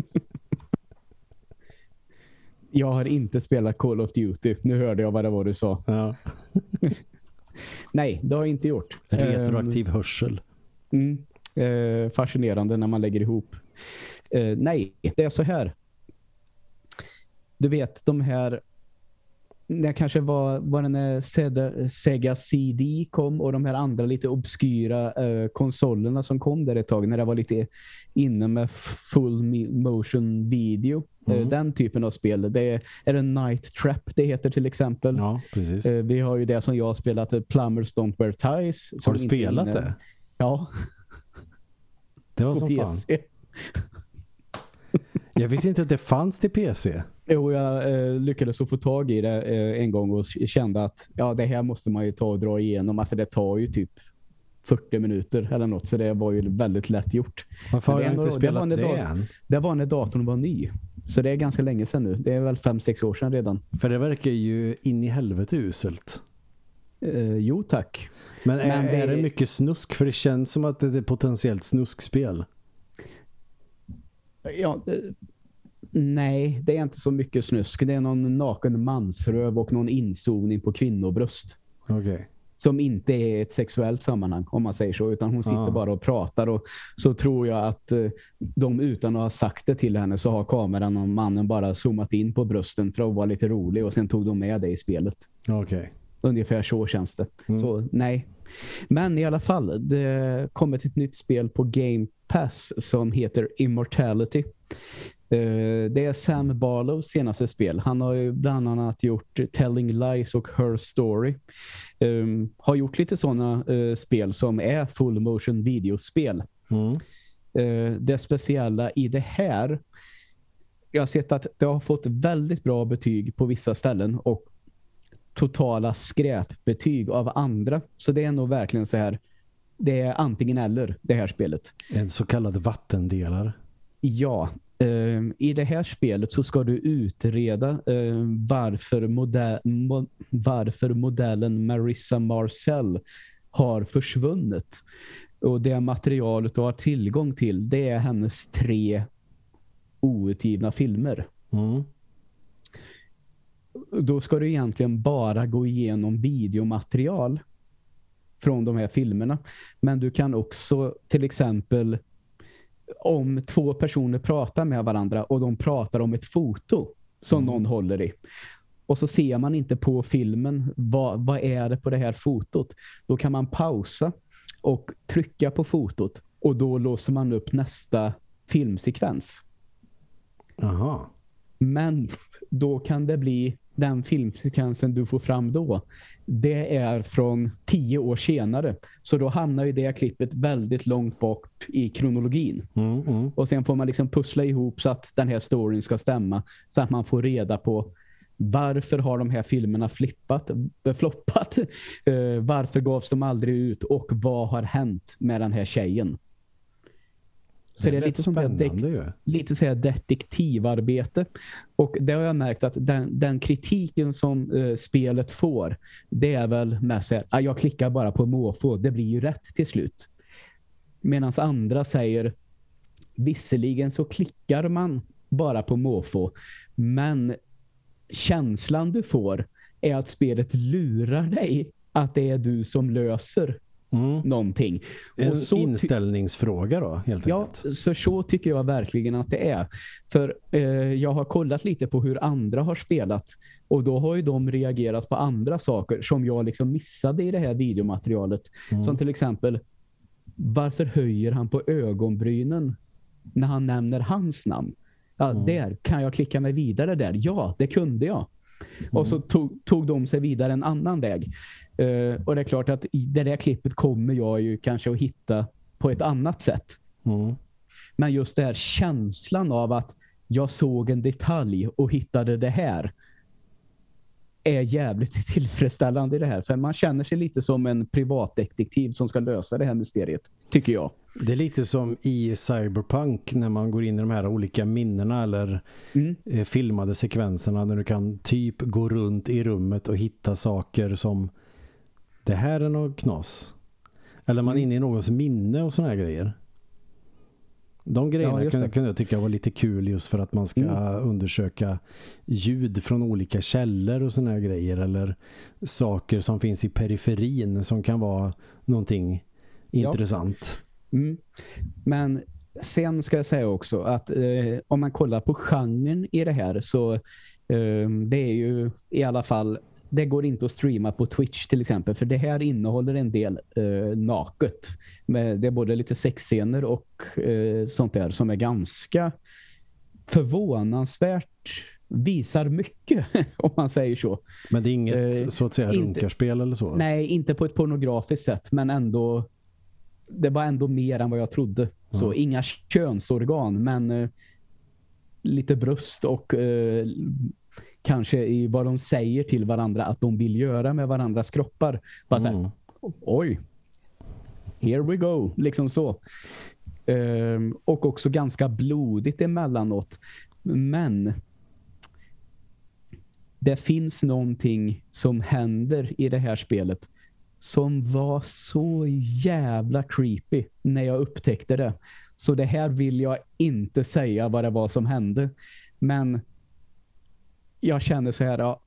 jag har inte spelat Call of Duty. Nu hörde jag vad det var du sa. Ja. Nej, det har jag inte gjort. Retroaktiv um, hörsel. Mm. Eh, fascinerande när man lägger ihop. Eh, nej, det är så här. Du vet, de här det kanske var, var när Sega, Sega CD kom och de här andra lite obskyra eh, konsolerna som kom där ett tag när det var lite inne med full motion video. Eh, mm. Eh, den typen av spel. Det är, är det Night Trap det heter till exempel. Ja, precis. Eh, vi har ju det som jag har spelat, eh, Plumbers Don't Wear Ties. Har du spelat inne... det? Ja. Det var som PC. fan. Jag visste inte att det fanns till PC. Jo, jag eh, lyckades få tag i det eh, en gång och kände att ja, det här måste man ju ta och dra igenom. Alltså det tar ju typ 40 minuter eller något, så det var ju väldigt lätt gjort. Varför har jag inte spelat det, det än? Det var när datorn var ny. Så det är ganska länge sedan nu. Det är väl 5-6 år sedan redan. För det verkar ju in i helvete uselt. Eh, jo, tack. Men, är, Men det... är det mycket snusk? För det känns som att det är potentiellt snuskspel. Ja, Nej, det är inte så mycket snusk. Det är någon naken mansröv och någon inzoning på kvinnobröst. Okej. Okay. Som inte är ett sexuellt sammanhang, om man säger så. Utan hon sitter ah. bara och pratar. Och så tror jag att eh, de utan att ha sagt det till henne så har kameran och mannen bara zoomat in på brösten för att vara lite rolig. Och sen tog de med det i spelet. Okay. Ungefär så känns det. Mm. Så nej. Men i alla fall, det kommer ett nytt spel på Game Pass som heter Immortality. Eh, det är Sam Barlows senaste spel. Han har ju bland annat gjort Telling Lies och Her Story. Um, har gjort lite sådana uh, spel som är full motion videospel. Mm. Uh, det speciella i det här jag har sett att det har fått väldigt bra betyg på vissa ställen och totala skräpbetyg av andra. Så det är nog verkligen så här det är antingen eller det här spelet. En så kallad vattendelare. Ja, I det här spelet så ska du utreda ehm, varför, modell, mo varför modellen Marissa Marcel har försvunnit. Och det materialet du har tillgång till det är hennes tre outgivna filmer. Mm. Då ska du egentligen bara gå igenom videomaterial från de här filmerna. Men du kan också till exempel om två personer pratar med varandra och de pratar om ett foto som mm. någon håller i. Och så ser man inte på filmen vad, vad är det på det här fotot. Då kan man pausa och trycka på fotot och då låser man upp nästa filmsekvens. Aha. Men då kan det bli den filmsekvensen du får fram då, det är från tio år senare. Så då hamnar ju det klippet väldigt långt bort i kronologin. Mm, mm. Och sen får man liksom pussla ihop så att den här storyn ska stämma. Så att man får reda på varför har de här filmerna flippat, äh, floppat? Uh, varför gavs de aldrig ut? Och vad har hänt med den här tjejen? Så det är, det är lite som det, lite så här detektivarbete. Och det har jag märkt att den, den kritiken som uh, spelet får, det är väl med sig, ah, jag klickar bara på måfå, det blir ju rätt till slut. Medan andra säger, visserligen så klickar man bara på måfå, men känslan du får är att spelet lurar dig att det är du som löser mm. någonting. En så inställningsfråga då, helt ja, enkelt. Ja, för så tycker jag verkligen att det är. För eh, jag har kollat lite på hur andra har spelat och då har ju de reagerat på andra saker som jag liksom missade i det här videomaterialet. Mm. Som till exempel, varför höjer han på ögonbrynen när han nämner hans namn? Ja, mm. där kan jag klicka mig vidare där. Ja, det kunde jag. Mm. Och så tog, tog de sig vidare en annan väg. Uh, och det är klart att i det där klippet kommer jag ju kanske att hitta på ett annat sätt. Mm. Men just det här känslan av att jag såg en detalj och hittade det här är jävligt tillfredsställande i det här. För man känner sig lite som en privatdetektiv som ska lösa det här mysteriet, tycker jag. Det är lite som i Cyberpunk när man går in i de här olika minnena eller mm. Eh, filmade sekvenserna när du kan typ gå runt i rummet och hitta saker som det här är något knas. Eller man är inne i någons minne och såna här grejer. De grejerna ja, kunde, kunde jag tycka var lite kul just för att man ska mm. undersöka ljud från olika källor och här grejer. Eller saker som finns i periferin som kan vara någonting ja. intressant. Mm. Men sen ska jag säga också att eh, om man kollar på genren i det här så eh, det är ju i alla fall det går inte att streama på Twitch till exempel för det här innehåller en del eh, naket. det är både lite sexscener och eh, sånt där som är ganska förvånansvärt visar mycket om man säger så. Men det är inget eh, så att säga runkarspel eller så? Nej, inte på ett pornografiskt sätt men ändå det var ändå mer än vad jag trodde. Så mm. inga könsorgan men eh, lite bröst och eh, kanske i vad de säger till varandra att de vill göra med varandras kroppar. Bara mm. här, oj, here we go, liksom så. Um, och också ganska blodigt emellanåt. Men det finns någonting som händer i det här spelet som var så jävla creepy när jag upptäckte det. Så det här vill jag inte säga vad det var som hände. Men jag känner så här, ja,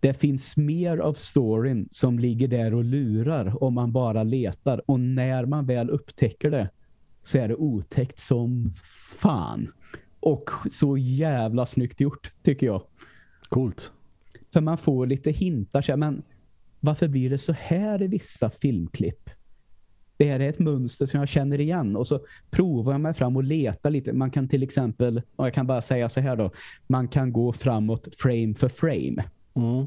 det finns mer av storyn som ligger där och lurar om man bara letar. Och när man väl upptäcker det så är det otäckt som fan. Och så jävla snyggt gjort, tycker jag. Coolt. För man får lite hintar. Men varför blir det så här i vissa filmklipp? Det här är ett mönster som jag känner igen. Och så provar jag mig fram och letar lite. Man kan till exempel, och jag kan bara säga så här då. Man kan gå framåt frame för frame. Mm.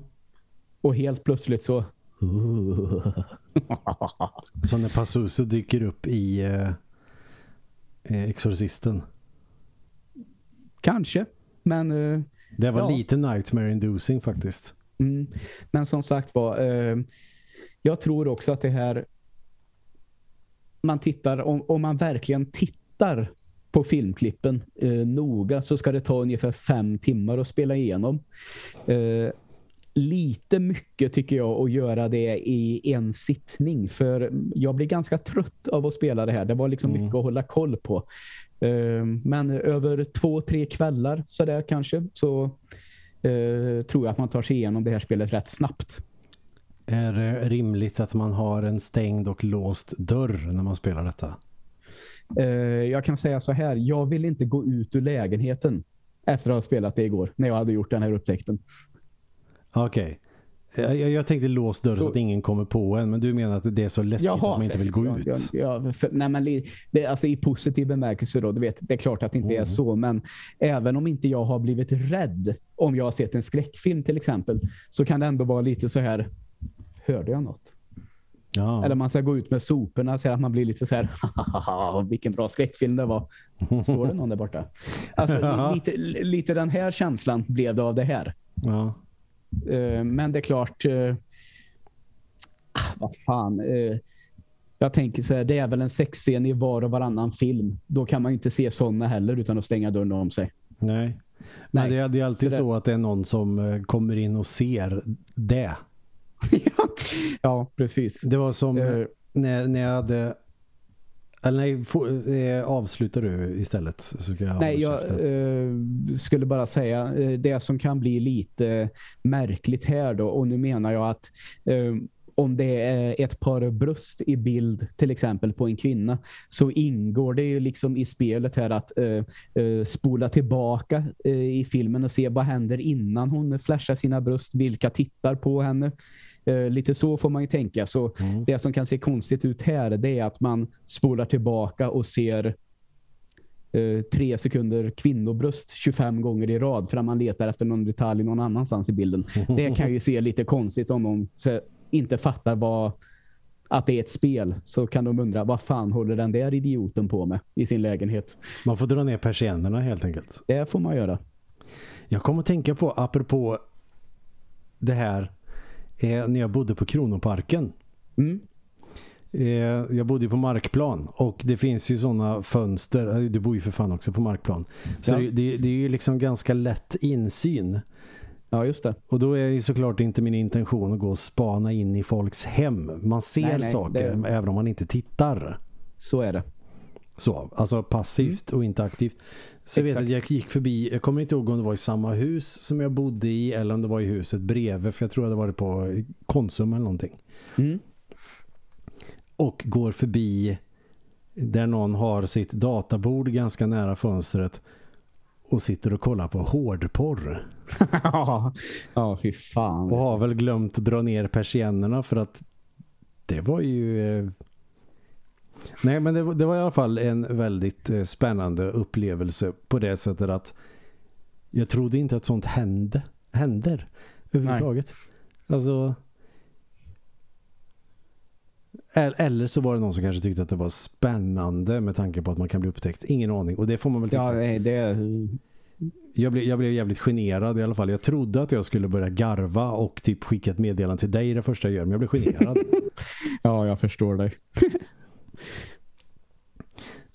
Och helt plötsligt så... så när Pazuzu dyker upp i eh, eh, Exorcisten. Kanske, men... Eh, det var ja. lite nightmare-inducing faktiskt. Mm. Men som sagt var, eh, jag tror också att det här man tittar, om, om man verkligen tittar på filmklippen eh, noga så ska det ta ungefär fem timmar att spela igenom. Eh, lite mycket tycker jag att göra det i en sittning för jag blir ganska trött av att spela det här. Det var liksom mm. mycket att hålla koll på. Eh, men över två, tre kvällar så där kanske så eh, tror jag att man tar sig igenom det här spelet rätt snabbt. Är det rimligt att man har en stängd och låst dörr när man spelar detta? Eh, jag kan säga så här, jag vill inte gå ut ur lägenheten efter att ha spelat det igår, när jag hade gjort den här upptäckten. Okej. Okay. Jag, jag, tänkte låst dörr så, så, att ingen kommer på en, men du menar att det är så läskigt Jaha, att man inte vill gå ut? Ja, nej, men det, alltså i positiv bemärkelse då, du vet, det är klart att det inte mm. är så, men även om inte jag har blivit rädd om jag har sett en skräckfilm till exempel, så kan det ändå vara lite så här hörde jag något? Ja. Eller man ska gå ut med soporna så att man blir lite så här vilken bra skräckfilm det var. Står det någon där borta? Alltså, lite, lite den här känslan blev det av det här. Ja. Uh, men det är klart uh, vad fan uh, jag tänker så här, det är väl en sexscen i var och varannan film. Då kan man inte se sådana heller utan att stänga dörren om sig. Nej. Men Nej. Det, är, det är alltid så, det... så att det är någon som kommer in och ser det ja, precis. Det var som uh, när, när jag hade... Eller nej, for, eh, avslutar du istället? Så ska jag nej, jag eh, skulle bara säga eh, det som kan bli lite märkligt här då. Och nu menar jag att eh, om det är ett par bröst i bild till exempel på en kvinna så ingår det ju liksom i spelet här att uh, uh, spola tillbaka uh, i filmen och se vad händer innan hon flashar sina bröst, vilka tittar på henne. Lite så får man ju tänka. Så mm. det som kan se konstigt ut här det är att man spolar tillbaka och ser tre sekunder kvinnobröst 25 gånger i rad för att man letar efter någon detalj någon annanstans i bilden. Det kan ju se lite konstigt om någon inte fattar vad att det är ett spel så kan de undra vad fan håller den där idioten på med i sin lägenhet. Man får dra ner persiennerna helt enkelt. Det får man göra. Jag kommer att tänka på, apropå det här, eh, när jag bodde på Kronoparken. Mm. Eh, jag bodde på markplan och det finns ju sådana fönster, eh, du bor ju för fan också på markplan. Så ja. det, det, är ju liksom ganska lätt insyn Ja, just det. Och då är ju såklart inte min intention att gå och spana in i folks hem. Man ser nej, nej, saker det... även om man inte tittar. Så är det. Så, alltså passivt mm. och inte aktivt. Så jag vet att jag gick förbi, jag kommer inte ihåg om det var i samma hus som jag bodde i eller om det var i huset bredvid för jag tror att det var på Konsum eller någonting. Mm. Och går förbi där någon har sitt databord ganska nära fönstret och sitter och kollar på hårdporr. ja, fy fan. Och har väl glömt att dra ner persiennerna för att det var ju... Nej, men det var, det var i alla fall en väldigt eh, spännande upplevelse på det sättet att jag trodde inte att sånt hände, händer överhuvudtaget. Nej. Alltså... Eller så var det någon som kanske tyckte att det var spännande med tanke på att man kan bli upptäckt. Ingen aning. Och det får man väl tycka. Ja, det... Jag blev, jag blev jävligt generad i alla fall. Jag trodde att jag skulle börja garva och typ skicka ett meddelande till dig det första jag gör. Men jag blev generad. ja, jag förstår dig.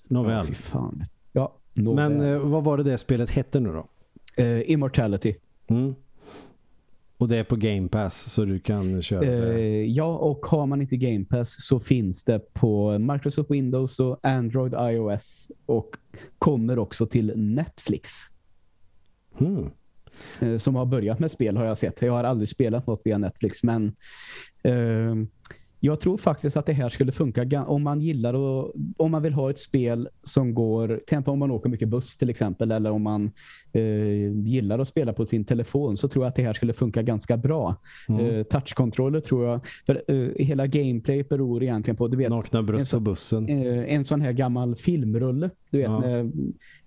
Nåväl. Ja, fan. Ja, Men eh, vad var det det spelet hette nu då? Uh, Immortality. Mm. Och det är på Game Pass så du kan köra. Uh, ja, och har man inte Game Pass så finns det på Microsoft Windows och Android iOS och kommer också till Netflix. Hmm. Uh, som har börjat med spel har jag sett. Jag har aldrig spelat något via Netflix men uh, jag tror faktiskt att det här skulle funka om man gillar och, om man vill ha ett spel som går, till om man åker mycket buss till exempel eller om man eh, gillar att spela på sin telefon så tror jag att det här skulle funka ganska bra. Mm. Eh, touchkontroller tror jag, för eh, hela gameplay beror egentligen på, du vet. Nakna bröst och bussen. Eh, en sån här gammal filmrulle, du vet, ja. när,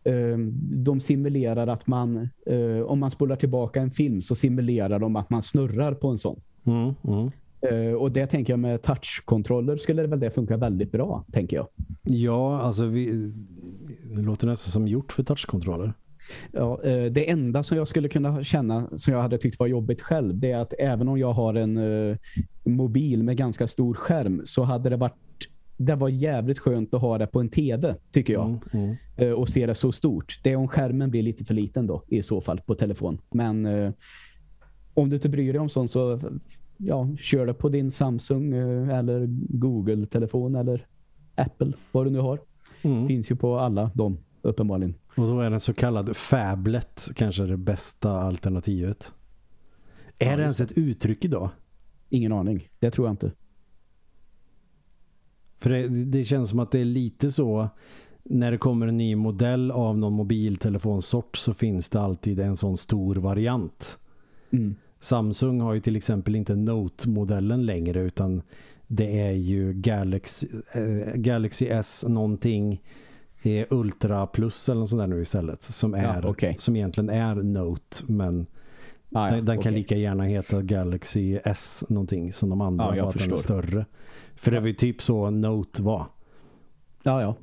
eh, de simulerar att man, eh, om man spolar tillbaka en film så simulerar de att man snurrar på en sån. Mm, mm. Uh, och det tänker jag med touchkontroller skulle det väl det funka väldigt bra, tänker jag. Ja, alltså vi, det låter nästan som gjort för touchkontroller. Ja, uh, det enda som jag skulle kunna känna som jag hade tyckt var jobbigt själv det är att även om jag har en uh, mobil med ganska stor skärm så hade det varit det var jävligt skönt att ha det på en tv, tycker jag. Mm, mm. och se det så stort. Det är om skärmen blir lite för liten då, i så fall, på telefon. Men om du inte bryr dig om sånt så ja, kör det på din Samsung eh, eller Google-telefon eller Apple, vad du nu har. Mm. Finns ju på alla de uppenbarligen. Och då är den så kallad Fablet kanske det bästa alternativet. Är ja, det ens ett uttryck idag? Ingen aning, det tror jag inte. För det, det, känns som att det är lite så när det kommer en ny modell av någon mobiltelefonsort så finns det alltid en sån stor variant. Mm. Samsung har ju till exempel inte Note-modellen längre utan det är ju Galaxy, äh, Galaxy S någonting är Ultra Plus eller något sånt där nu istället som, är, ja, okay. som egentligen är Note men ah, ja, den, den okay. kan lika gärna heta Galaxy S någonting som de andra ah, bara att den är större. För det var ju typ så Note var. Ja, ja.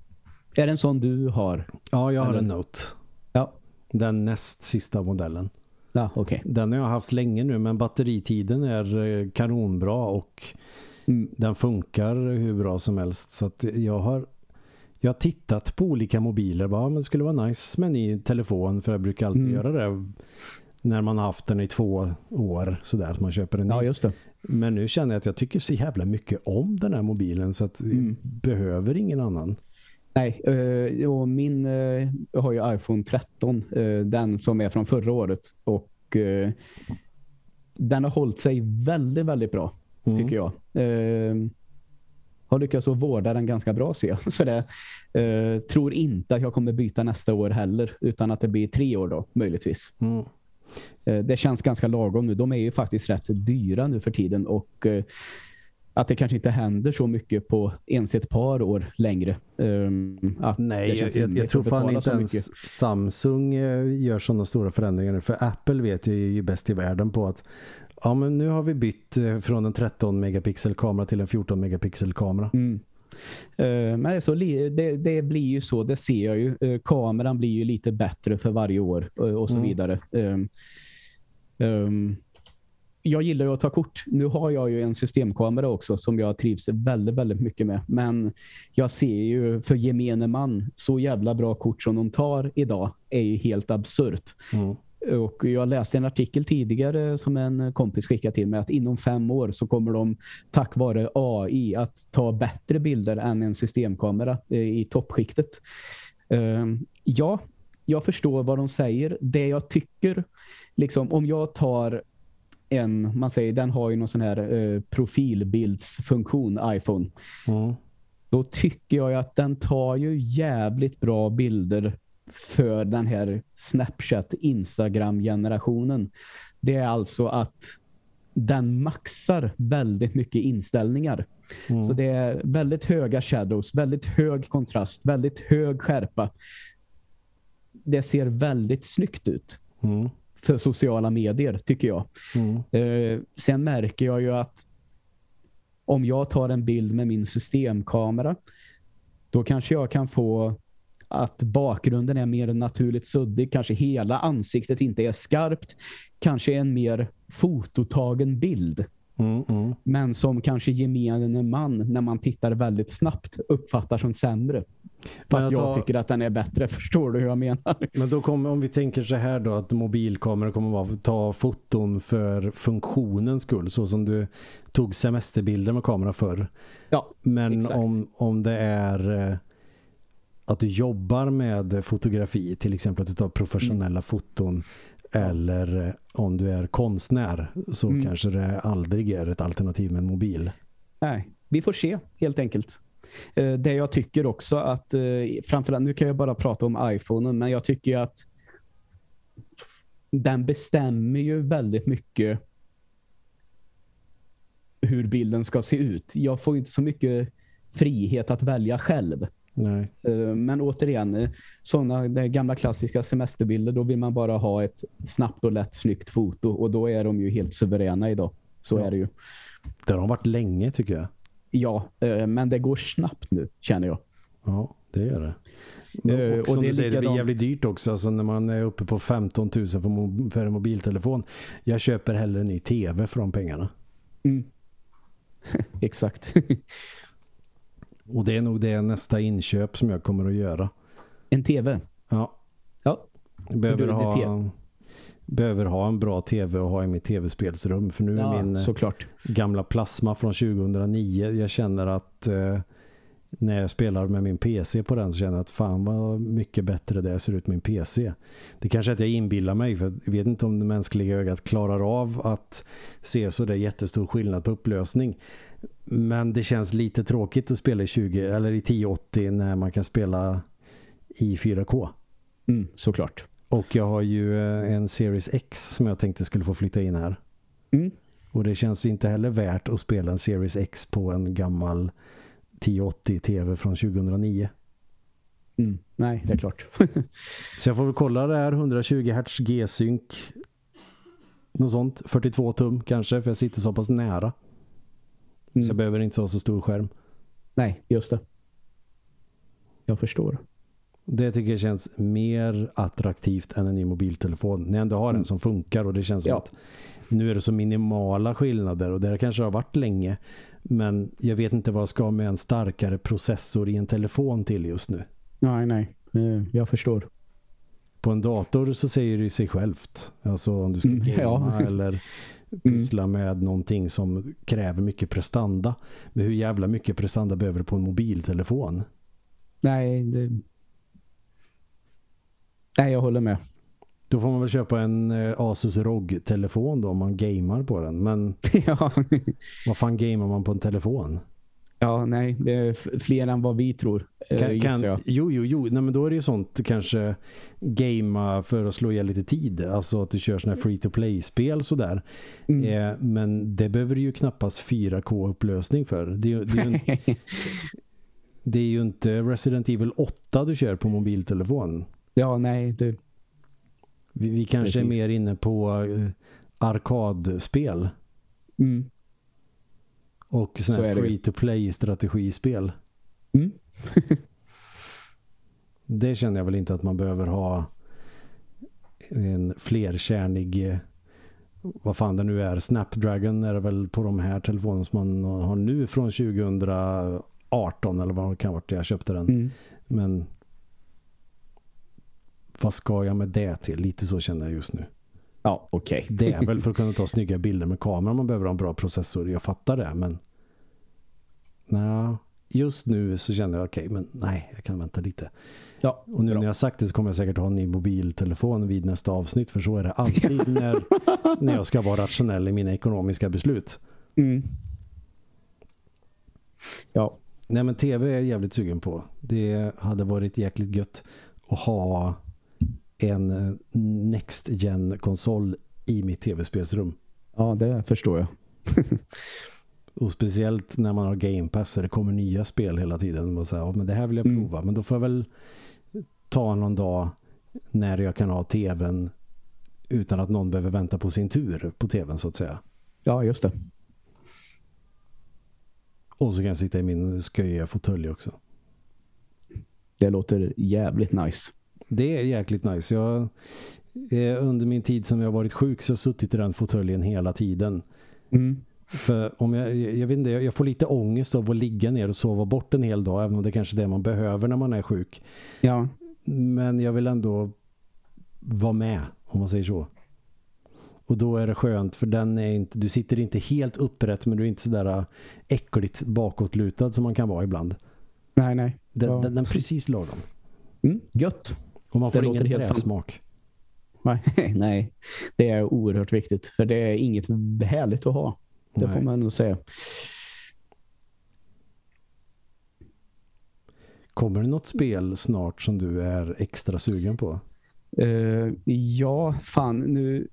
Är det en sån du har? Ja, jag har en Note. Ja. Den näst sista modellen. Ja, okay. Den har jag haft länge nu men batteritiden är eh, kanonbra och mm. den funkar hur bra som helst så jag har jag har tittat på olika mobiler bara, men det skulle vara nice med en ny telefon för jag brukar alltid mm. göra det när man har haft den i två år sådär att man köper en ny. Ja, just det. Men nu känner jag att jag tycker så jävla mycket om den här mobilen så att mm. jag behöver ingen annan. Nej, eh, och min jag eh, har ju iPhone 13, eh, den som är från förra året. Och den har hållit sig väldigt, väldigt bra, mm. tycker jag. Har lyckats att vårda den ganska bra, ser jag. Så det, tror inte att jag kommer byta nästa år heller, utan att det blir tre år då, möjligtvis. Mm. Det känns ganska lagom nu. De är ju faktiskt rätt dyra nu för tiden och att det kanske inte händer så mycket på ens ett par år längre. Um, Nej, jag, jag, jag tror fan inte ens Samsung eh, gör sådana stora förändringar nu. För Apple vet ju, ju bäst i världen på att ja men nu har vi bytt eh, från en 13 megapixel kamera till en 14 megapixel kamera. Mm. Uh, men så, det, det, blir ju så, det ser jag ju. Uh, kameran blir ju lite bättre för varje år uh, och så mm. vidare. Um, um, jag gillar ju att ta kort. Nu har jag ju en systemkamera också som jag trivs väldigt, väldigt mycket med. Men jag ser ju för gemene man så jävla bra kort som de tar idag är ju helt absurt. Mm. Och jag läste en artikel tidigare som en kompis skickade till mig att inom fem år så kommer de tack vare AI att ta bättre bilder än en systemkamera eh, i toppskiktet. Uh, ja, jag förstår vad de säger. Det jag tycker, liksom om jag tar en, man säger den har ju någon sån här eh, profilbildsfunktion iPhone. Mm. då tycker jag att den tar ju jävligt bra bilder för den här Snapchat Instagram-generationen. Det är alltså att den maxar väldigt mycket inställningar. Mm. Så det är väldigt höga shadows, väldigt hög kontrast, väldigt hög skärpa. Det ser väldigt snyggt ut. Mm. För sociala medier, tycker jag. Mm. Eh, sen märker jag ju att om jag tar en bild med min systemkamera då kanske jag kan få att bakgrunden är mer naturligt suddig. Kanske hela ansiktet inte är skarpt. Kanske en mer fototagen bild. Mm, mm. Men som kanske gemene man när man tittar väldigt snabbt uppfattar som sämre. Fast jag, jag tycker att den är bättre. Förstår du hur jag menar? Men då kommer, om vi tänker så här då att mobilkameror kommer att ta foton för funktionens skull. Så som du tog semesterbilder med kamera förr. Ja, Men exakt. om, om det är eh, att du jobbar med fotografi, till exempel att du tar professionella mm. foton eller eh, om du är konstnär så mm. kanske det aldrig är ett alternativ med en mobil. Nej, vi får se helt enkelt. Eh, det jag tycker också att eh, framförallt, nu kan jag bara prata om iPhone men jag tycker att den bestämmer ju väldigt mycket hur bilden ska se ut. Jag får inte så mycket frihet att välja själv. Nej. Eh, men återigen, sådana gamla klassiska semesterbilder, då vill man bara ha ett snabbt och lätt snyggt foto. Och då är de ju helt suveräna idag. Så ja. är det ju. Det har de varit länge tycker jag. Ja, eh, men det går snabbt nu, känner jag. Ja, det gör det. Men, och, och som det du säger, det blir jävligt dyrt också. Alltså när man är uppe på 15 000 för, för en mobiltelefon. Jag köper hellre en ny tv för de pengarna. Mm. Exakt. Och det är nog det nästa inköp som jag kommer att göra. En tv? Ja. Ja. Behöver ha, behöver ha en bra tv och ha i mitt tv-spelsrum. För nu ja, är min eh, såklart. gamla plasma från 2009. Jag känner att eh, när jag spelar med min PC på den så känner jag att fan vad mycket bättre det ser ut med min PC. Det kanske är att jag inbillar mig för jag vet inte om det mänskliga ögat klarar av att se så det är jättestor skillnad på upplösning. Men det känns lite tråkigt att spela i 20 eller i 1080 när man kan spela i 4K. Mm, såklart. Och jag har ju eh, en Series X som jag tänkte skulle få flytta in här. Mm. Och det känns inte heller värt att spela en Series X på en gammal 1080 tv från 2009. Mm, nej, det är klart. så jag får väl kolla det här 120 Hz G-sync något sånt, 42 tum kanske för jag sitter så pass nära. Mm. Så jag behöver inte ha så stor skärm. Nej, just det. Jag förstår. Det tycker jag känns mer attraktivt än en ny mobiltelefon. När jag ändå har mm. en som funkar och det känns som ja. att nu är det så minimala skillnader och det kanske har varit länge. Men jag vet inte vad jag ska med en starkare processor i en telefon till just nu. Nej, nej. Jag förstår. På en dator så säger det sig självt. Alltså om du ska mm, ja. eller pyssla mm. med någonting som kräver mycket prestanda. Men hur jävla mycket prestanda behöver du på en mobiltelefon? Nej, det... Nej, jag håller med. Då får man väl köpa en eh, Asus ROG-telefon då om man gamar på den. Men ja. vad fan gamar man på en telefon? Ja, nej, det är fler än vad vi tror. Eh, kan, kan, jo, jo, jo. Nej, men då är det ju sånt kanske gamea för att slå ihjäl lite tid. Alltså att du kör såna free-to-play-spel sådär. Mm. Eh, men det behöver du ju knappast 4K-upplösning för. Det, det, är ju, det är ju inte Resident Evil 8 du kör på mobiltelefon. Ja, nej. Det... Vi, vi kanske Precis. är mer inne på uh, arkadspel. Mm. Och sådana här free-to-play strategispel. Mm. det känner jag väl inte att man behöver ha en flerkärnig eh, vad fan det nu är. Snapdragon är det väl på de här telefonerna som man har nu från 2018 eller vad det kan vara jag köpte den. Mm. Men vad ska jag med det till? Lite så känner jag just nu. Ja, okej. Okay. det är väl för att kunna ta snygga bilder med kameran man behöver ha en bra processor. Jag fattar det, men nej, just nu så känner jag okej, okay, men nej, jag kan vänta lite. Ja, och nu bra. när jag sagt det så kommer jag säkert ha en ny mobiltelefon vid nästa avsnitt för så är det alltid när, när jag ska vara rationell i mina ekonomiska beslut. Mm. Ja. Nej men tv är jag jävligt sugen på. Det hade varit jäkligt gött att ha en eh, Next Gen-konsol i mitt tv-spelsrum. Ja, det förstår jag. Och speciellt när man har Game Pass det kommer nya spel hela tiden. Och så här, ja, men det här vill jag prova. Mm. Men då får jag väl ta någon dag när jag kan ha tvn utan att någon behöver vänta på sin tur på tvn så att säga. Ja, just det. Och så kan jag sitta i min sköja fåtölj också. Det låter jävligt nice. Det är jäkligt nice. Jag, under min tid som jag har varit sjuk så har jag suttit i den fåtöljen hela tiden. Mm. För om jag, jag vet inte, jag får lite ångest av att ligga ner och sova bort en hel dag, även om det kanske är det man behöver när man är sjuk. Ja. Men jag vill ändå vara med, om man säger så. Och då är det skönt, för den är inte, du sitter inte helt upprätt, men du är inte sådär äh, äckligt bakåtlutad som man kan vara ibland. Nej, nej. Den, ja. den, den precis lagom. Mm, gött. Och man får det ingen träsmak. Nej, nej, det är oerhört viktigt. För det är inget härligt att ha. Det Nej. får man nog säga. Kommer det något spel snart som du är extra sugen på? Uh, ja, fan. Nu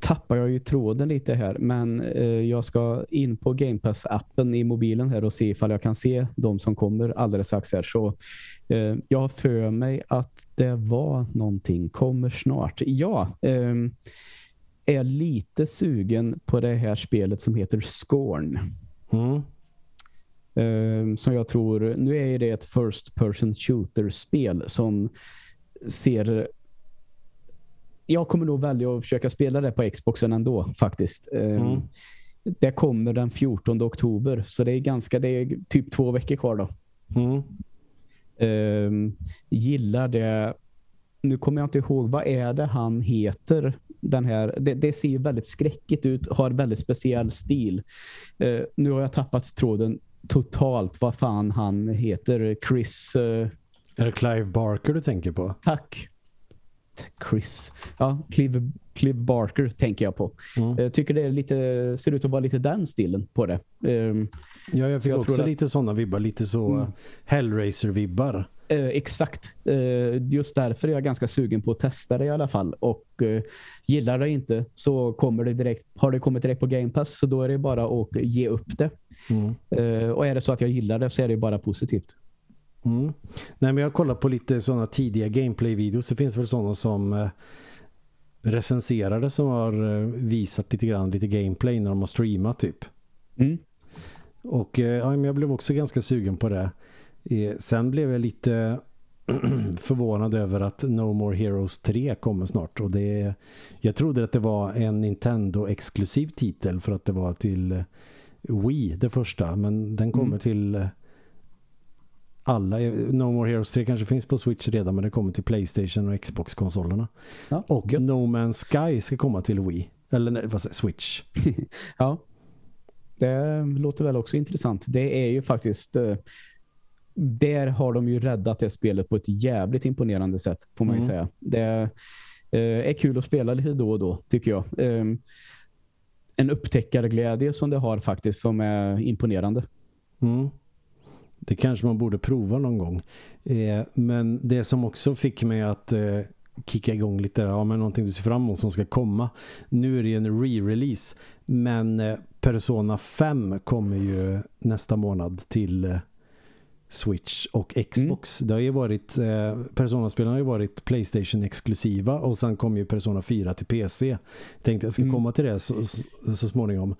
tappar jag ju tråden lite här. Men uh, jag ska in på Game Pass-appen i mobilen här och se ifall jag kan se de som kommer alldeles strax här. Så uh, jag har för mig att det var någonting. Kommer snart. Ja, um, är lite sugen på det här spelet som heter Scorn. Mm. Um, som jag tror, nu är det ett first person shooter spel som ser jag kommer nog välja att försöka spela det på Xboxen ändå faktiskt. Um, mm. Det kommer den 14 oktober så det är ganska det är typ två veckor kvar då. Mm. Um, gillar det nu kommer jag inte ihåg, vad är det han heter? Den här, det, det ser väldigt skräckigt ut, har väldigt speciell stil. Uh, nu har jag tappat tråden totalt vad fan han heter. Chris... Uh, är det Clive Barker du tänker på? Tack. Chris. Ja, Clive, Clive Barker tänker jag på. Mm. Jag tycker det är lite, ser ut att vara lite den stilen på det. Um, ja, jag fick jag också lite sådana vibbar. Lite så mm. Hellraiser-vibbar. Eh, exakt. Eh, just därför är jag ganska sugen på att testa det i alla fall. Och eh, gillar det inte så kommer det direkt, har det kommit direkt på Game Pass så då är det bara att ge upp det. Mm. Eh, och är det så att jag gillar det så är det bara positivt. Mm. Nej, men jag har kollat på lite sådana tidiga gameplay-videos. Det finns väl sådana som eh, recenserade som har eh, visat lite grann lite gameplay när de har streamat typ. Mm. Och ja, men jag blev också ganska sugen på det. Sen blev jag lite förvånad över att No More Heroes 3 kommer snart och det jag trodde att det var en Nintendo-exklusiv titel för att det var till Wii det första men den kommer mm. till alla, No More Heroes 3 kanske finns på Switch redan men det kommer till Playstation och Xbox-konsolerna. Ja, och gött. No Man's Sky ska komma till Wii. Eller nej, vad säger Switch. ja, det låter väl också intressant. Det är ju faktiskt eh, där har de ju räddat det spelet på ett jävligt imponerande sätt får man ju mm. säga. Det eh, är kul att spela lite då och då tycker jag. Eh, en upptäckarglädje som det har faktiskt som är imponerande. Mm. Det kanske man borde prova någon gång. Eh, men det som också fick mig att eh, kicka igång lite ja, men någonting du ser fram emot som ska komma. Nu är det en re-release men eh, Persona 5 kommer ju nästa månad till eh, Switch och Xbox. Mm. Det har ju varit eh, Persona-spelen har ju varit Playstation exklusiva och sen kom ju Persona 4 till PC. Tänkte jag ska mm. komma till det så, så, så, småningom.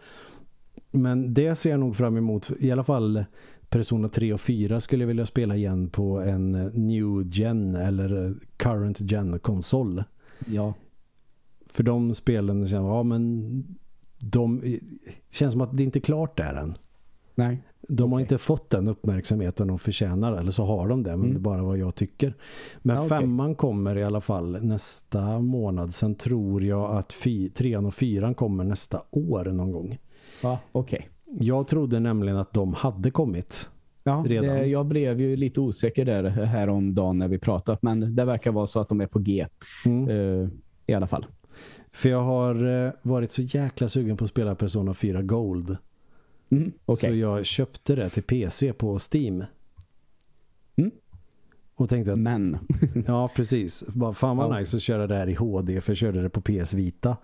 Men det ser jag nog fram emot. I alla fall Persona 3 och 4 skulle jag vilja spela igen på en new gen eller current gen konsol. Ja. För de spelen känns, ja men de känns som att det inte är klart där än. Nej. De okay. har inte fått den uppmärksamheten de förtjänar eller så har de det men mm. det är bara vad jag tycker. Men ja, okay. femman kommer i alla fall nästa månad. Sen tror jag att trean och fyran kommer nästa år någon gång. Ja, okej. Okay. Jag trodde nämligen att de hade kommit. Ja, redan. Det, jag blev ju lite osäker där här om dagen när vi pratat men det verkar vara så att de är på G. Mm. Uh, I alla fall. För jag har uh, varit så jäkla sugen på att spela Persona 4 Gold. Mm, okay. Så jag köpte det till PC på Steam. Och tänkte att... Men. ja, precis. Bara, fan vad Ja. nice att köra det här i HD för jag körde det på PS Vita.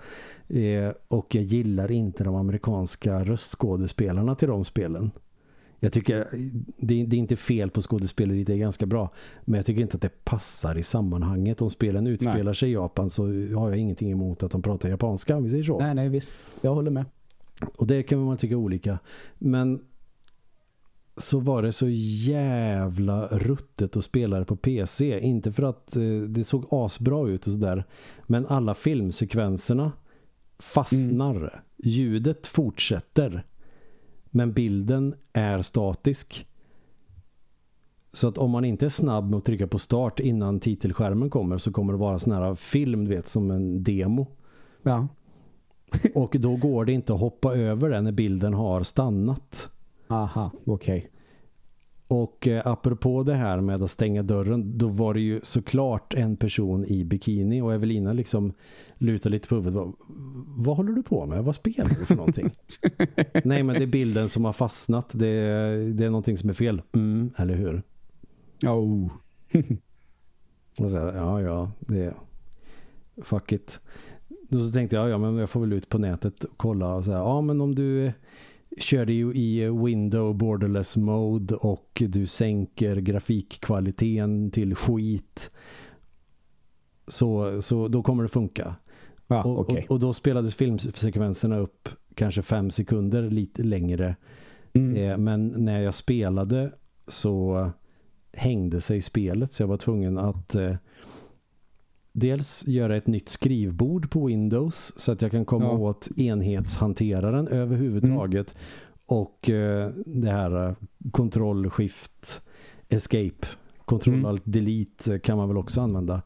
Eh, och jag gillar inte de amerikanska röstskådespelarna till de spelen. Jag tycker, det, det är inte fel på skådespeleri, det är ganska bra. Men jag tycker inte att det passar i sammanhanget. Om spelen utspelar sig i Japan så har jag ingenting emot att de pratar japanska, om vi säger så. Nej, nej, visst. Jag håller med. Och det kan man tycka olika. Men så var det så jävla ruttet att spela på PC. Inte för att eh, det såg asbra ut och sådär. Men alla filmsekvenserna fastnar. Ljudet fortsätter. Men bilden är statisk. Så att om man inte är snabb med att trycka på start innan titelskärmen kommer så kommer det vara sån här film, du vet, som en demo. Ja. Och då går det inte att hoppa över den när bilden har stannat. Aha, okej. Och eh, apropå det här med att stänga dörren, då var det ju såklart en person i bikini och Evelina liksom lutar lite på huvudet. Vad, håller du på med? Vad spelar du för någonting? Nej, men det är bilden som har fastnat. Det är, det är någonting som är fel. Mm, eller hur? Oh. Och så här, ja, ja, det är fuck it. Då så tänkte jag, ja men jag får väl ut på nätet och kolla och så här, ja men om du kör det ju i window borderless mode och du sänker grafikkvaliteten till skit så, så då kommer det funka. Ja, och, och, och då spelades filmsekvenserna upp kanske fem sekunder lite längre. Mm. Eh, men när jag spelade så hängde sig spelet så jag var tvungen att eh, dels göra ett nytt skrivbord på Windows så att jag kan komma Ja. åt enhetshanteraren överhuvudtaget och eh, det här eh, control shift escape control Mm. alt delete kan man väl också använda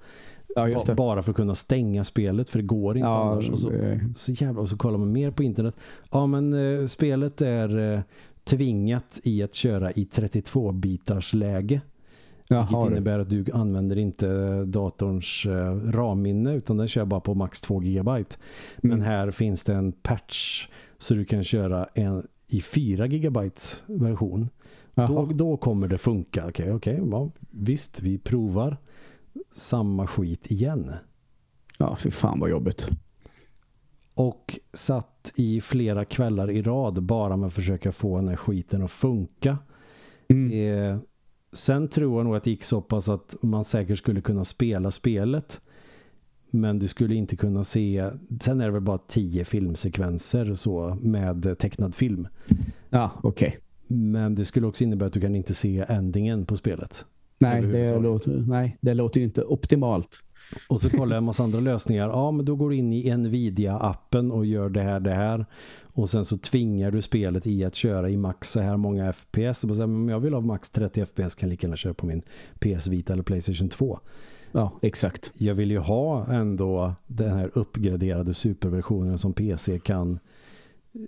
Ja, bara för att kunna stänga spelet för det går inte Ja, annars och så, eh. så jävla och så kollar man mer på internet ja men eh, spelet är eh, tvingat i att köra i 32 bitars läge Jaha, vilket innebär att du använder inte datorns eh, ramminne utan den kör bara på max 2 gigabyte. Men Mm. här finns det en patch så du kan köra en i 4 gigabytes version. Då, Jaha. då kommer det funka. Okej, okej. ja, visst, vi provar samma skit igen. Ja, fy fan vad jobbigt. Och satt i flera kvällar i rad bara med att försöka få den här skiten att funka. Mm. Eh, sen tror jag nog att det gick så pass att man säkert skulle kunna spela spelet. Men du skulle inte kunna se... Sen är det väl bara tio filmsekvenser så med tecknad film. Ja, okej. Men det skulle också innebära att du kan inte se endingen på spelet. Nej, det låter, nej, det låter ju inte optimalt. Och så kollar jag en massa andra lösningar. Ja, men då går du in i Nvidia-appen och gör det här, det här. Och sen så tvingar du spelet i att köra i max så här många FPS. Och så här, men jag vill ha max 30 FPS kan jag lika gärna köra på min PS Vita eller Playstation 2. Ja, exakt. Jag vill ju ha ändå den här uppgraderade superversionen som PC kan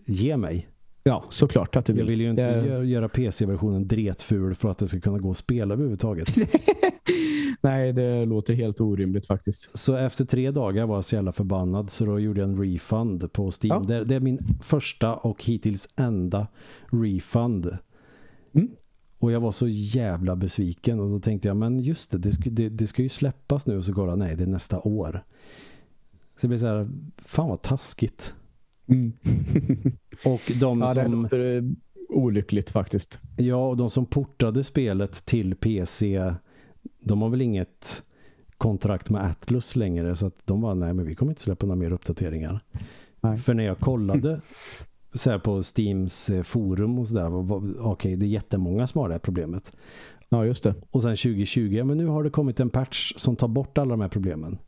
ge mig. Ja, såklart att du vill. Jag vill ju inte Det- göra, PC-versionen dretful för att det ska kunna gå att spela överhuvudtaget. Nej, det låter helt orimligt faktiskt. Så efter tre dagar var jag så jävla förbannad så då gjorde jag en refund på Steam. Ja. Det, det är min första och hittills enda refund. Mm. Och jag var så jävla besviken och då tänkte jag, men just det, det ska, det, det ska ju släppas nu och så kolla, nej det är nästa år. Så det blir så här, fan vad taskigt. Mm. Och de Ja, det som... låter eh, olyckligt faktiskt. Ja, och de som portade spelet till PC, de har väl inget kontrakt med Atlus längre så att de var nej men vi kommer inte släppa några mer uppdateringar. Nej. För när jag kollade så här på Steams eh, forum och sådär, okej det är jättemånga som har det här problemet. Ja, just det. Och sen 2020, ja, men nu har det kommit en patch som tar bort alla de här problemen.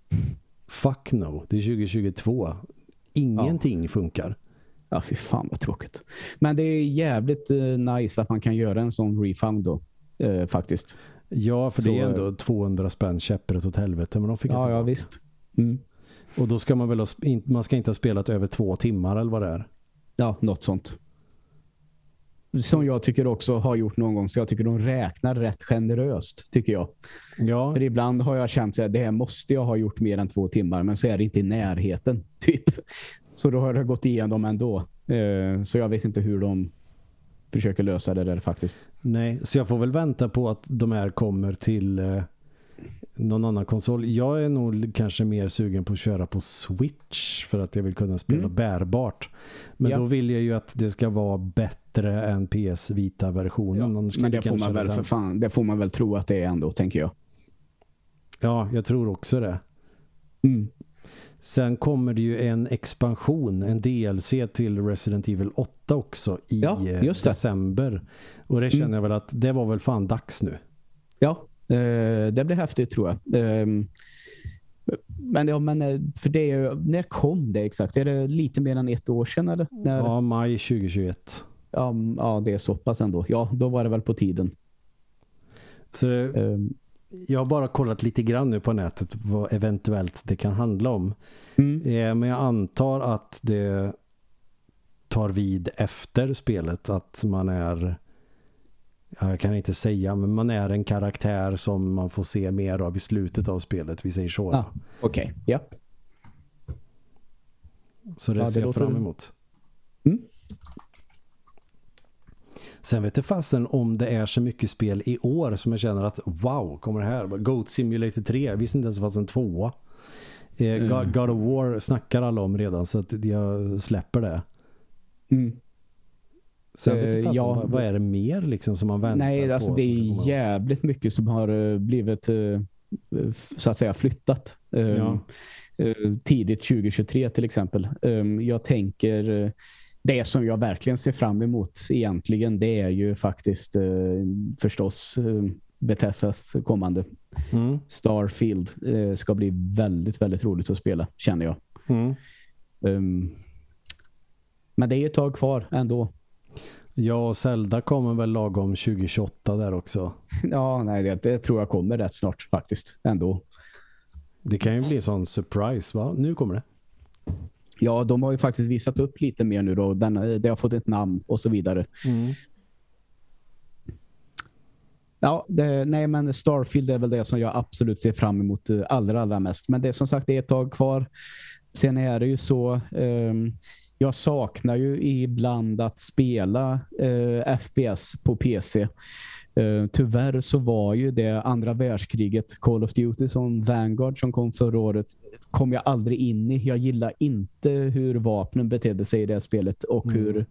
Fuck no, det är 2022. Ingenting funkar. Ja, fy fan vad tråkigt. Men det är jävligt eh, nice att man kan göra en sån refund då. Eh, faktiskt. Ja, för det är Så, ändå 200 spänn käpprätt åt helvete, men de fick Ja, ja visst. Mm. Och då ska man väl ha, man ska inte ha spelat över två timmar eller vad det är. Ja, något sånt. Som jag tycker också har gjort någon gång. Så jag tycker de räknar rätt generöst, tycker jag. Ja, För ibland har jag känt att det här måste jag ha gjort mer än två timmar. Men så är det inte i närheten, typ. Så då har det gått igenom ändå. Eh, så jag vet inte hur de försöker lösa det där faktiskt. Nej, så jag får väl vänta på att de här kommer till eh, någon annan konsol. Jag är nog kanske mer sugen på att köra på Switch för att jag vill kunna spela mm. bärbart. Men ja. då vill jag ju att det ska vara bättre än PS Vita-versionen. Ja, men det får man väl för fan, det får man väl tro att det är ändå, tänker jag. Ja, jag tror också det. Mm. Sen kommer det ju en expansion, en DLC till Resident Evil 8 också i ja, december. Och det känner mm. jag väl att det var väl fan dags nu. Ja, Eh, det blir häftigt tror jag. Ehm, men, ja, men eh, för det, när kom det exakt? Är det lite mer än ett år sedan? Eller? När... Ja, maj 2021. Ja, ja, det är så pass ändå. Ja, då var det väl på tiden. Så um, jag har bara kollat lite grann nu på nätet vad eventuellt det kan handla om. Mm. Eh, men jag antar att det tar vid efter spelet att man är jag kan inte säga, men man är en karaktär som man får se mer av i slutet av spelet, vi säger så. Ah, Okej, okay. ja. Så det ja, ser jag fram emot. Mm. Sen vet jag fasen om det är så mycket spel i år som jag känner att wow, kommer det här? Goat Simulator 3, jag visste inte ens att det fanns en tvåa. Eh, mm. God of War snackar alla om redan så att jag släpper det. Mm. Sen vet jag ja, vad, är det mer liksom som man väntar Nej, alltså på? det är jävligt mycket som har uh, blivit så att säga flyttat. Um, ja. tidigt 2023 till exempel. Um, jag tänker det som jag verkligen ser fram emot egentligen det är ju faktiskt förstås Bethesdas kommande mm. Starfield ska bli väldigt, väldigt roligt att spela, känner jag. Mm. Um, men det är ett tag kvar ändå. Ja, och Zelda kommer väl lagom 2028 där också. Ja, nej, det, det, tror jag kommer rätt snart faktiskt, ändå. Det kan ju bli en sån surprise, va? Nu kommer det. Ja, de har ju faktiskt visat upp lite mer nu då. Den, det har fått ett namn och så vidare. Mm. Ja, det, nej men Starfield är väl det som jag absolut ser fram emot eh, allra, allra mest. Men det är som sagt det är ett tag kvar. Sen är det ju så... Um, jag saknar ju ibland att spela eh, FPS på PC. Eh, tyvärr så var ju det andra världskriget Call of Duty som Vanguard som kom förra året kom jag aldrig in i. Jag gillar inte hur vapnen betedde sig i det spelet och mm. hur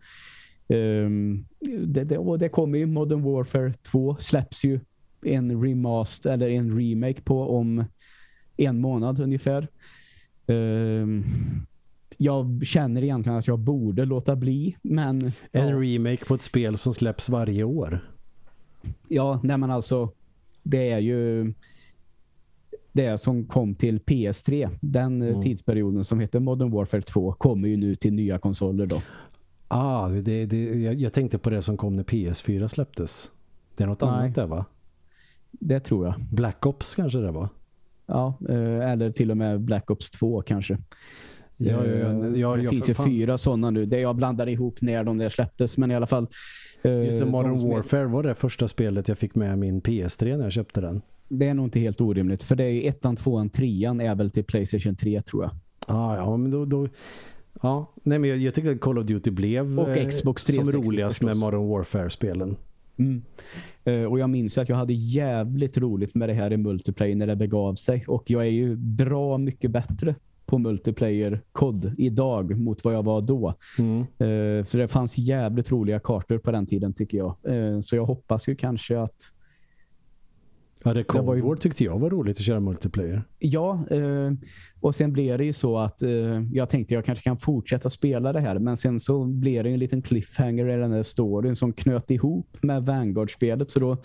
um, det, det, och det kommer ju Modern Warfare 2 släpps ju en remaster eller en remake på om en månad ungefär. Um, jag känner egentligen att jag borde låta bli, men... En ja. remake på ett spel som släpps varje år. Ja, nej men alltså det är ju det som kom till PS3, den mm. tidsperioden som heter Modern Warfare 2 kommer ju nu till nya konsoler då. Ah, det, det, jag, jag tänkte på det som kom när PS4 släpptes. Det är något Nej. annat där va? Det tror jag. Black Ops kanske det var? Ja, eh, eller till och med Black Ops 2 kanske. Ja, ja, ja, ja, det finns ju fyra sådana nu. Det jag blandar ihop när de där släpptes. Men i alla fall. Just det, Modern de Warfare var det första spelet jag fick med min PS3 när jag köpte den. Det är nog inte helt orimligt. För det är ettan, tvåan, trean är väl till Playstation 3 tror jag. Ah, ja, men då... då ja, nej, men jag, jag tycker att Call of Duty blev och eh, Xbox 360, som roligast med Modern Warfare-spelen. Mm. Uh, och jag minns att jag hade jävligt roligt med det här i multiplayer när det begav sig. Och jag är ju bra mycket bättre på multiplayer-kod idag mot vad jag var då. Mm. Uh, för det fanns jävligt roliga kartor på den tiden tycker jag. Uh, så jag hoppas ju kanske att Ja, det Cold War ju... tyckte jag var roligt att köra multiplayer. Ja, uh, och sen blev det ju så att jag tänkte jag kanske kan fortsätta spela det här. Men sen så blev det en liten cliffhanger i den här storyn som knöt ihop med Vanguard-spelet. Så då,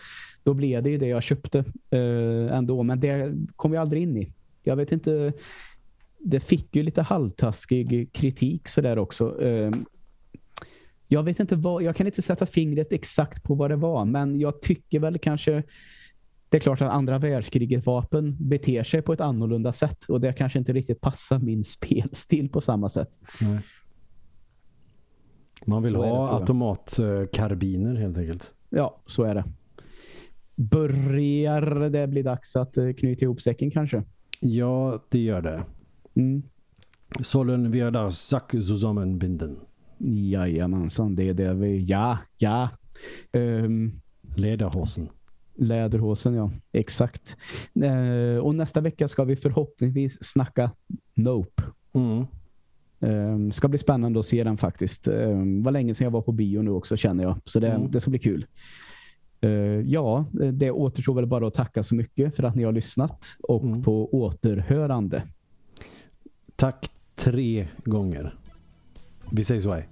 då blev det ju det jag köpte ändå. Men det kom jag aldrig in i. Jag vet inte det fick ju lite halvtaskig kritik så där också. Ehm, jag vet inte vad, jag kan inte sätta fingret exakt på vad det var, men jag tycker väl kanske det är klart att andra världskriget vapen beter sig på ett annorlunda sätt och det kanske inte riktigt passar min spelstil på samma sätt. Nej. Man vill så ha automatkarbiner helt enkelt. Ja, så är det. Börjar det bli dags att eh, knyta ihop säcken kanske? Ja, det gör det. Mm. Sollen wir das Sack zusammenbinden? Jajamensan, det är det vi... Ja, ja. Um, Lederhosen. Läderhosen, ja. Exakt. Uh, och nästa vecka ska vi förhoppningsvis snacka Nope. Mm. Um, ska bli spännande att se den faktiskt. Um, var länge sedan jag var på bio nu också känner jag. Så det, mm. det ska bli kul. Uh, ja, det återstår väl bara att tacka så mycket för att ni har lyssnat och mm. på återhörande. Tack tre gånger. Vi säger så här.